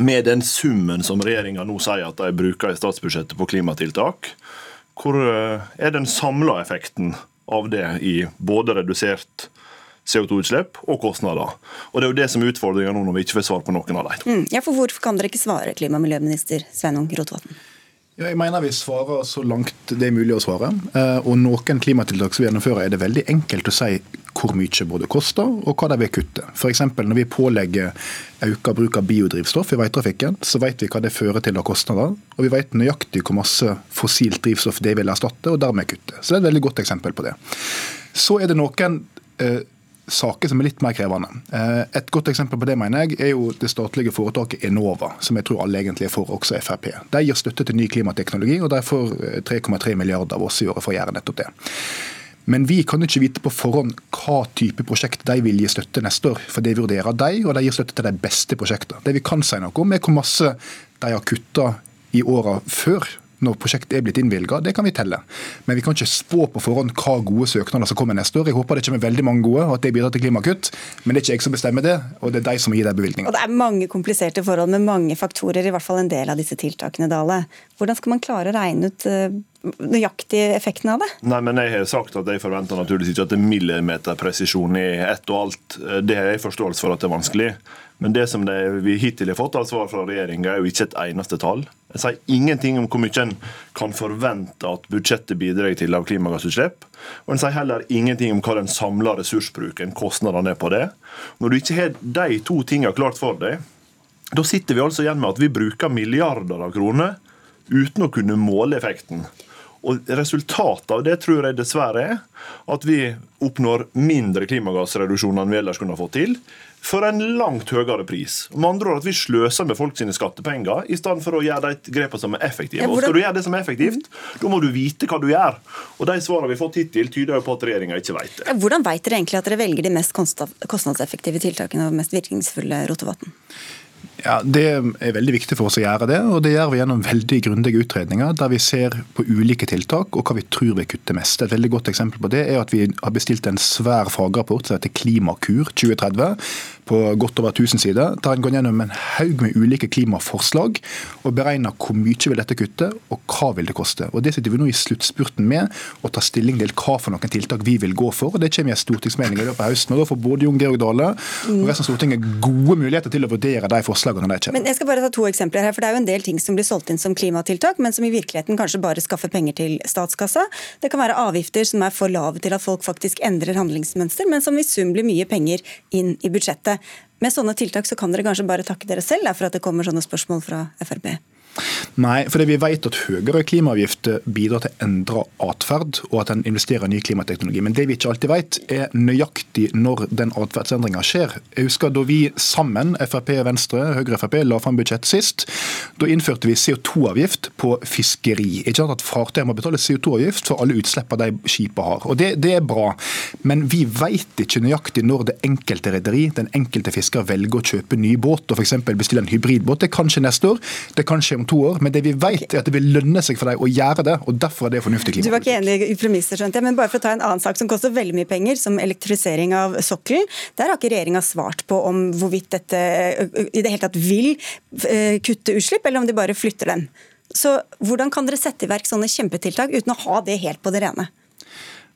med den summen som regjeringa nå sier at de bruker i statsbudsjettet på klimatiltak, hvor eh, er den samla effekten av det i både redusert CO2-utslipp og kostnader. Og Det er jo det som er utfordringa nå når vi ikke får svar på noen av dem. Mm, ja, for Hvorfor kan dere ikke svare, klima- og miljøminister Sveinung Rotevatn? Ja, jeg mener vi svarer så langt det er mulig å svare. Eh, og noen klimatiltak som vi gjennomfører, er det veldig enkelt å si hvor mye både koster og hva de vil kutte. F.eks. når vi pålegger økt bruk av biodrivstoff i veitrafikken, så vet vi hva det fører til av kostnader. Og vi vet nøyaktig hvor masse fossilt drivstoff det vil erstatte, og dermed kutte. Så det er et veldig godt eksempel på det. Så er det noen eh, saker som er litt mer krevende. Eh, et godt eksempel på det mener jeg, er jo det statlige foretaket Enova, som jeg tror alle egentlig er for, også Frp. De gir støtte til ny klimateknologi, og de får 3,3 eh, milliarder av oss i året for å gjøre nettopp det. Men vi kan ikke vite på forhånd hva type prosjekt de vil gi støtte neste år. For det vurderer de, og de gir støtte til de beste prosjektene. Det vi kan si noe om, er hvor masse de har kutta i åra før når prosjektet er blitt innvilga, det kan vi telle. Men vi kan ikke spå på forhånd hva gode søknader som kommer neste år. Jeg håper det kommer veldig mange gode, og at det bidrar til klimakutt. Men det er ikke jeg som bestemmer det, og det er de som gir de bevilgningene. Og det er mange kompliserte forhold med mange faktorer, i hvert fall en del av disse tiltakene, Dale. Hvordan skal man klare å regne ut eh, nøyaktig effekten av det? Nei, men Jeg har sagt at jeg forventer naturligvis ikke at det er millimeterpresisjon i ett og alt. Det har jeg forståelse for at det er vanskelig. Men det som det, vi hittil har fått av svar fra regjeringa, er jo ikke et eneste tall. Jeg sier ingenting om hvor mye en kan forvente at budsjettet bidrar til av klimagassutslipp. Og en sier heller ingenting om hva den samla ressursbruken, kostnadene er på det. Når du ikke har de to tingene klart for deg, da sitter vi altså igjen med at vi bruker milliarder av kroner uten å kunne måle effekten. Og Resultatet av det tror jeg dessverre er at vi oppnår mindre klimagassreduksjoner enn vi ellers kunne ha fått til, for en langt høyere pris. Med andre ord at vi sløser med folk sine skattepenger i stedet for å gjøre de grepene som er effektive. Og Skal du gjøre det som er effektivt, da må du vite hva du gjør. Og De svarene vi har fått hittil, tyder jo på at regjeringa ikke vet det. Hvordan vet dere egentlig at dere velger de mest kostnadseffektive tiltakene og mest virkningsfulle, Rotevatn? Ja, Det er veldig viktig for oss å gjøre det, og det gjør vi gjennom veldig grundige utredninger der vi ser på ulike tiltak og hva vi tror vil kutte mest. Et veldig godt eksempel på det er at vi har bestilt en svær fagrapport som heter Klimakur 2030 på godt over 1000 sider, der en går gjennom en haug med ulike klimaforslag og beregner hvor mye vil dette kutte, og hva vil det koste. Og Det sitter vi nå i sluttspurten med, å ta stilling til hva for noen tiltak vi vil gå for. og Det kommer i en stortingsmelding i løpet av høsten. og Da får både Jon Georg Dale og resten av Stortinget gode muligheter til å vurdere de forslagene de kommer. Men jeg skal bare ta to eksempler her, for Det er jo en del ting som blir solgt inn som klimatiltak, men som i virkeligheten kanskje bare skaffer penger til statskassa. Det kan være avgifter som er for lave til at folk faktisk endrer handlingsmønster, men som i sum blir mye penger inn i budsjettet. Med sånne tiltak så kan dere kanskje bare takke dere selv for at det kommer sånne spørsmål fra Frp? Nei, fordi vi vet at høyere klimaavgifter bidrar til endra atferd, og at en investerer i ny klimateknologi. Men det vi ikke alltid vet, er nøyaktig når den atferdsendringa skjer. Jeg husker da vi sammen, Frp, Venstre, Høyre Frp, la fram budsjett sist. Da innførte vi CO2-avgift på fiskeri. Ikke sant at Fartøyer må betale CO2-avgift for alle utslippene de skipene har. Og det, det, er bra. Men vi vet ikke nøyaktig når det enkelte rederi, den enkelte fisker, velger å kjøpe ny båt og f.eks. bestille en hybridbåt. Det er kanskje neste år, det er kanskje om to år. Men det vi vet er at det vil lønne seg for deg å gjøre det, og derfor er det fornuftig klimapolitikk. Du var ikke enig i premisser, skjønte jeg. Men bare for å ta en annen sak som koster veldig mye penger, som elektrifisering av sokkelen. Der har ikke regjeringa svart på om hvorvidt dette i det hele tatt vil kutte utslipp, eller om de bare flytter dem. Så hvordan kan dere sette i verk sånne kjempetiltak uten å ha det helt på det rene?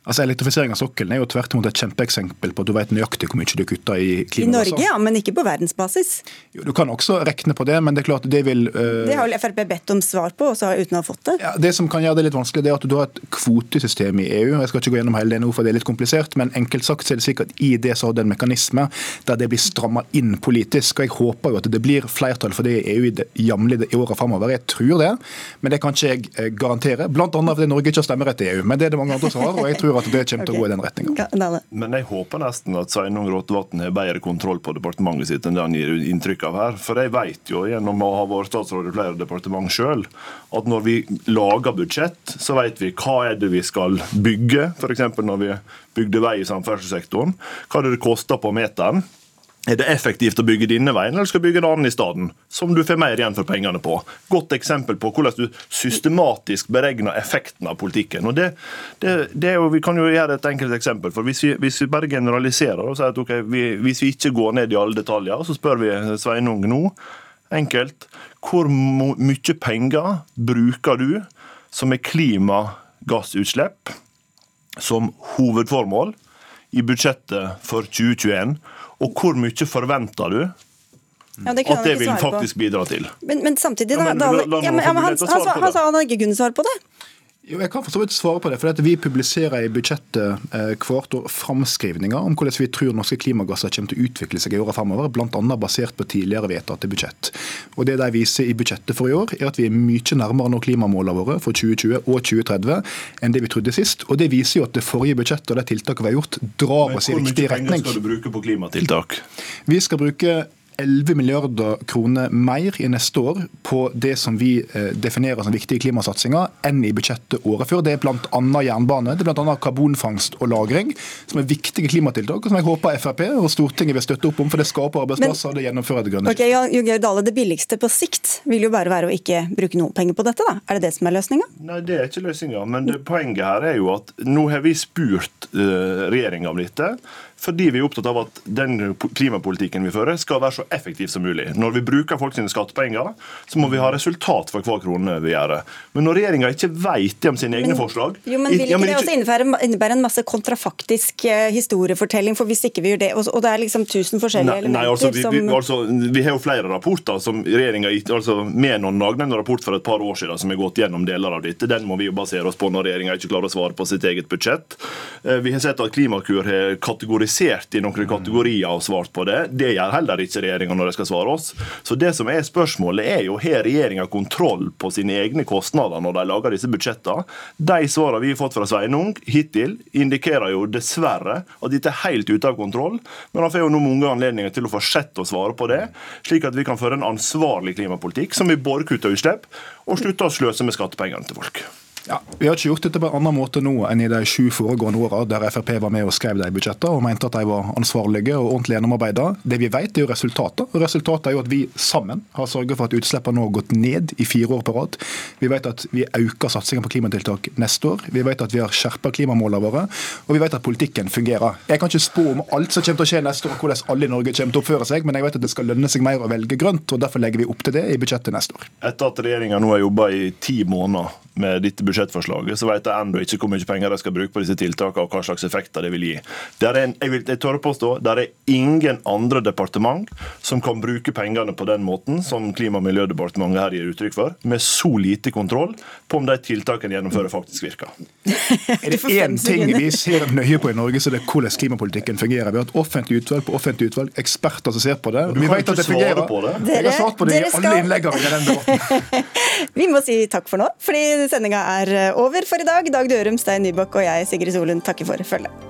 Altså Elektrifisering av sokkelen er jo tvert imot et kjempeeksempel på at du vet nøyaktig hvor mye du kutter i klimagasser. I Norge, ja, men ikke på verdensbasis? Jo, Du kan også regne på det, men det er klart det vil uh... Det har Frp bedt om svar på, også uten å ha fått det? Ja, Det som kan gjøre det litt vanskelig, det er at du har et kvotesystem i EU. Jeg skal ikke gå gjennom hele det nå, for det er litt komplisert, men enkelt sagt så er det sikkert i det så har det en mekanisme der det blir stramma inn politisk. og Jeg håper jo at det blir flertall for det i EU i, det, i åra framover. Jeg tror det, men det kan ikke jeg eh, garantere. Annet fordi Norge ikke har stemmerett i EU, men det er det mange andre som har. og jeg tror at det kommer til å gå i den retninga. Men jeg håper nesten at Sveinung Rotevatn har bedre kontroll på departementet sitt enn det han gir inntrykk av her. For jeg vet jo gjennom å ha vært statsråd i flere departement sjøl, at når vi lager budsjett, så vet vi hva er det vi skal bygge. F.eks. når vi bygde vei i samferdselssektoren. Hva er det det koster på meteren? Er det effektivt å bygge denne veien, eller skal du bygge en annen i stedet? Som du får mer igjen for pengene på. Godt eksempel på hvordan du systematisk beregner effekten av politikken. Og det, det, det jo, Vi kan jo gjøre et enkelt eksempel. for Hvis vi, hvis vi bare generaliserer og sier at okay, vi, hvis vi ikke går ned i alle detaljer, så spør vi Sveinung nå, enkelt, hvor mye penger bruker du som er klimagassutslipp som hovedformål i budsjettet for 2021? Og hvor mye forventer du ja, det at det vil faktisk bidra til? Men, men samtidig, da, ja, men, da, da, ja, men, han, han, han, han sa han ikke kunne svare på det. Jo, jeg kan for så vidt svare på det. for Vi publiserer i budsjettet eh, hvert år framskrivninger om hvordan vi tror norske klimagasser kommer til å utvikle seg i åra fremover, bl.a. basert på tidligere vedtatte budsjett. Og Det de viser i budsjettet for i år, er at vi er mye nærmere nå klimamålene våre for 2020 og 2030 enn det vi trodde sist. Og Det viser jo at det forrige budsjettet og de tiltakene vi har gjort, drar oss i riktig retning. Hvor mye penger skal du bruke på klimatiltak? Vi skal bruke 11 milliarder kroner mer i neste år på det som vi eh, definerer som viktige klimasatsinger, enn i budsjettet året før. Det er bl.a. jernbane, det er bl.a. karbonfangst og -lagring, som er viktige klimatiltak, og som jeg håper Frp og Stortinget vil støtte opp om, for det skaper arbeidsplasser og det gjennomfører det grønne okay, ja, Dale, Det billigste på sikt vil jo bare være å ikke bruke noen penger på dette, da? Er det det som er løsninga? Nei, det er ikke løsninga, men det, poenget her er jo at nå har vi spurt uh, regjeringa om dette fordi vi er opptatt av at den klimapolitikken vi fører, skal være så effektiv som mulig. Når vi bruker folk sine skattepenger, så må vi ha resultat for hver krone vi gjør. Men når regjeringa ikke vet det om sine egne forslag Jo, men Vil ikke ja, men det også innebære, innebære, en masse kontrafaktisk eh, historiefortelling? For hvis ikke vi gjør det, og det er liksom tusen forskjellige elementer nei, altså, vi, vi, altså, vi, har jo flere rapporter som regjeringa altså, Menon lagde en rapport for et par år siden som har gått gjennom deler av dette. Den må vi jo basere oss på når regjeringa ikke klarer å svare på sitt eget budsjett. Eh, vi har sett at Klimakur har kategorisert kategorisert i noen kategorier og svart på det. Det gjør heller ikke regjeringa når de skal svare oss. Så det som er spørsmålet er jo har regjeringa kontroll på sine egne kostnader når de lager disse budsjettene. De svarene vi har fått fra Sveinung hittil, indikerer jo dessverre at dette er helt ute av kontroll. Men han får jo nå mange anledninger til å fortsette å svare på det, slik at vi kan føre en ansvarlig klimapolitikk som vi både kutter utslipp og slutter å sløse med skattepengene til folk. Ja, Vi har ikke gjort dette på en annen måte nå enn i de sju foregående åra der Frp var med og skrev de budsjettene og mente at de var ansvarlige og ordentlig gjennomarbeida. Det vi vet, er jo resultatet. Resultatet er jo at vi sammen har sørget for at utslippene nå har gått ned i fire år på rad. Vi vet at vi øker satsinga på klimatiltak neste år. Vi vet at vi har skjerpa klimamålene våre. Og vi vet at politikken fungerer. Jeg kan ikke spå om alt som kommer til å skje neste år, hvordan alle i Norge kommer til å oppføre seg, men jeg vet at det skal lønne seg mer å velge grønt, og derfor legger vi opp til det i budsjettet neste år. Etter at regjeringa nå har jobba i ti måneder med dette budsjettforslaget, så vet jeg ennå ikke hvor mye penger de skal bruke på disse tiltakene og hva slags effekter det vil gi. Det er en, jeg, vil, jeg tør påstå det er ingen andre departement som kan bruke pengene på den måten som Klima- og miljødepartementet her gir uttrykk for, med så lite kontroll på om de tiltakene gjennomfører faktisk virker. er det én ting vi ser nøye på i Norge, så det er hvordan klimapolitikken fungerer. Vi har et offentlig utvalg på offentlig utvalg, eksperter som ser på det. Vi vet at det fungerer. På det. Dere, jeg har svart på det i alle innleggene i den debatten. Vi må si takk for nå, fordi sendinga er over for i dag. Dag Dørum, Stein Nybakk og jeg, Sigrid Solund, takker for følget.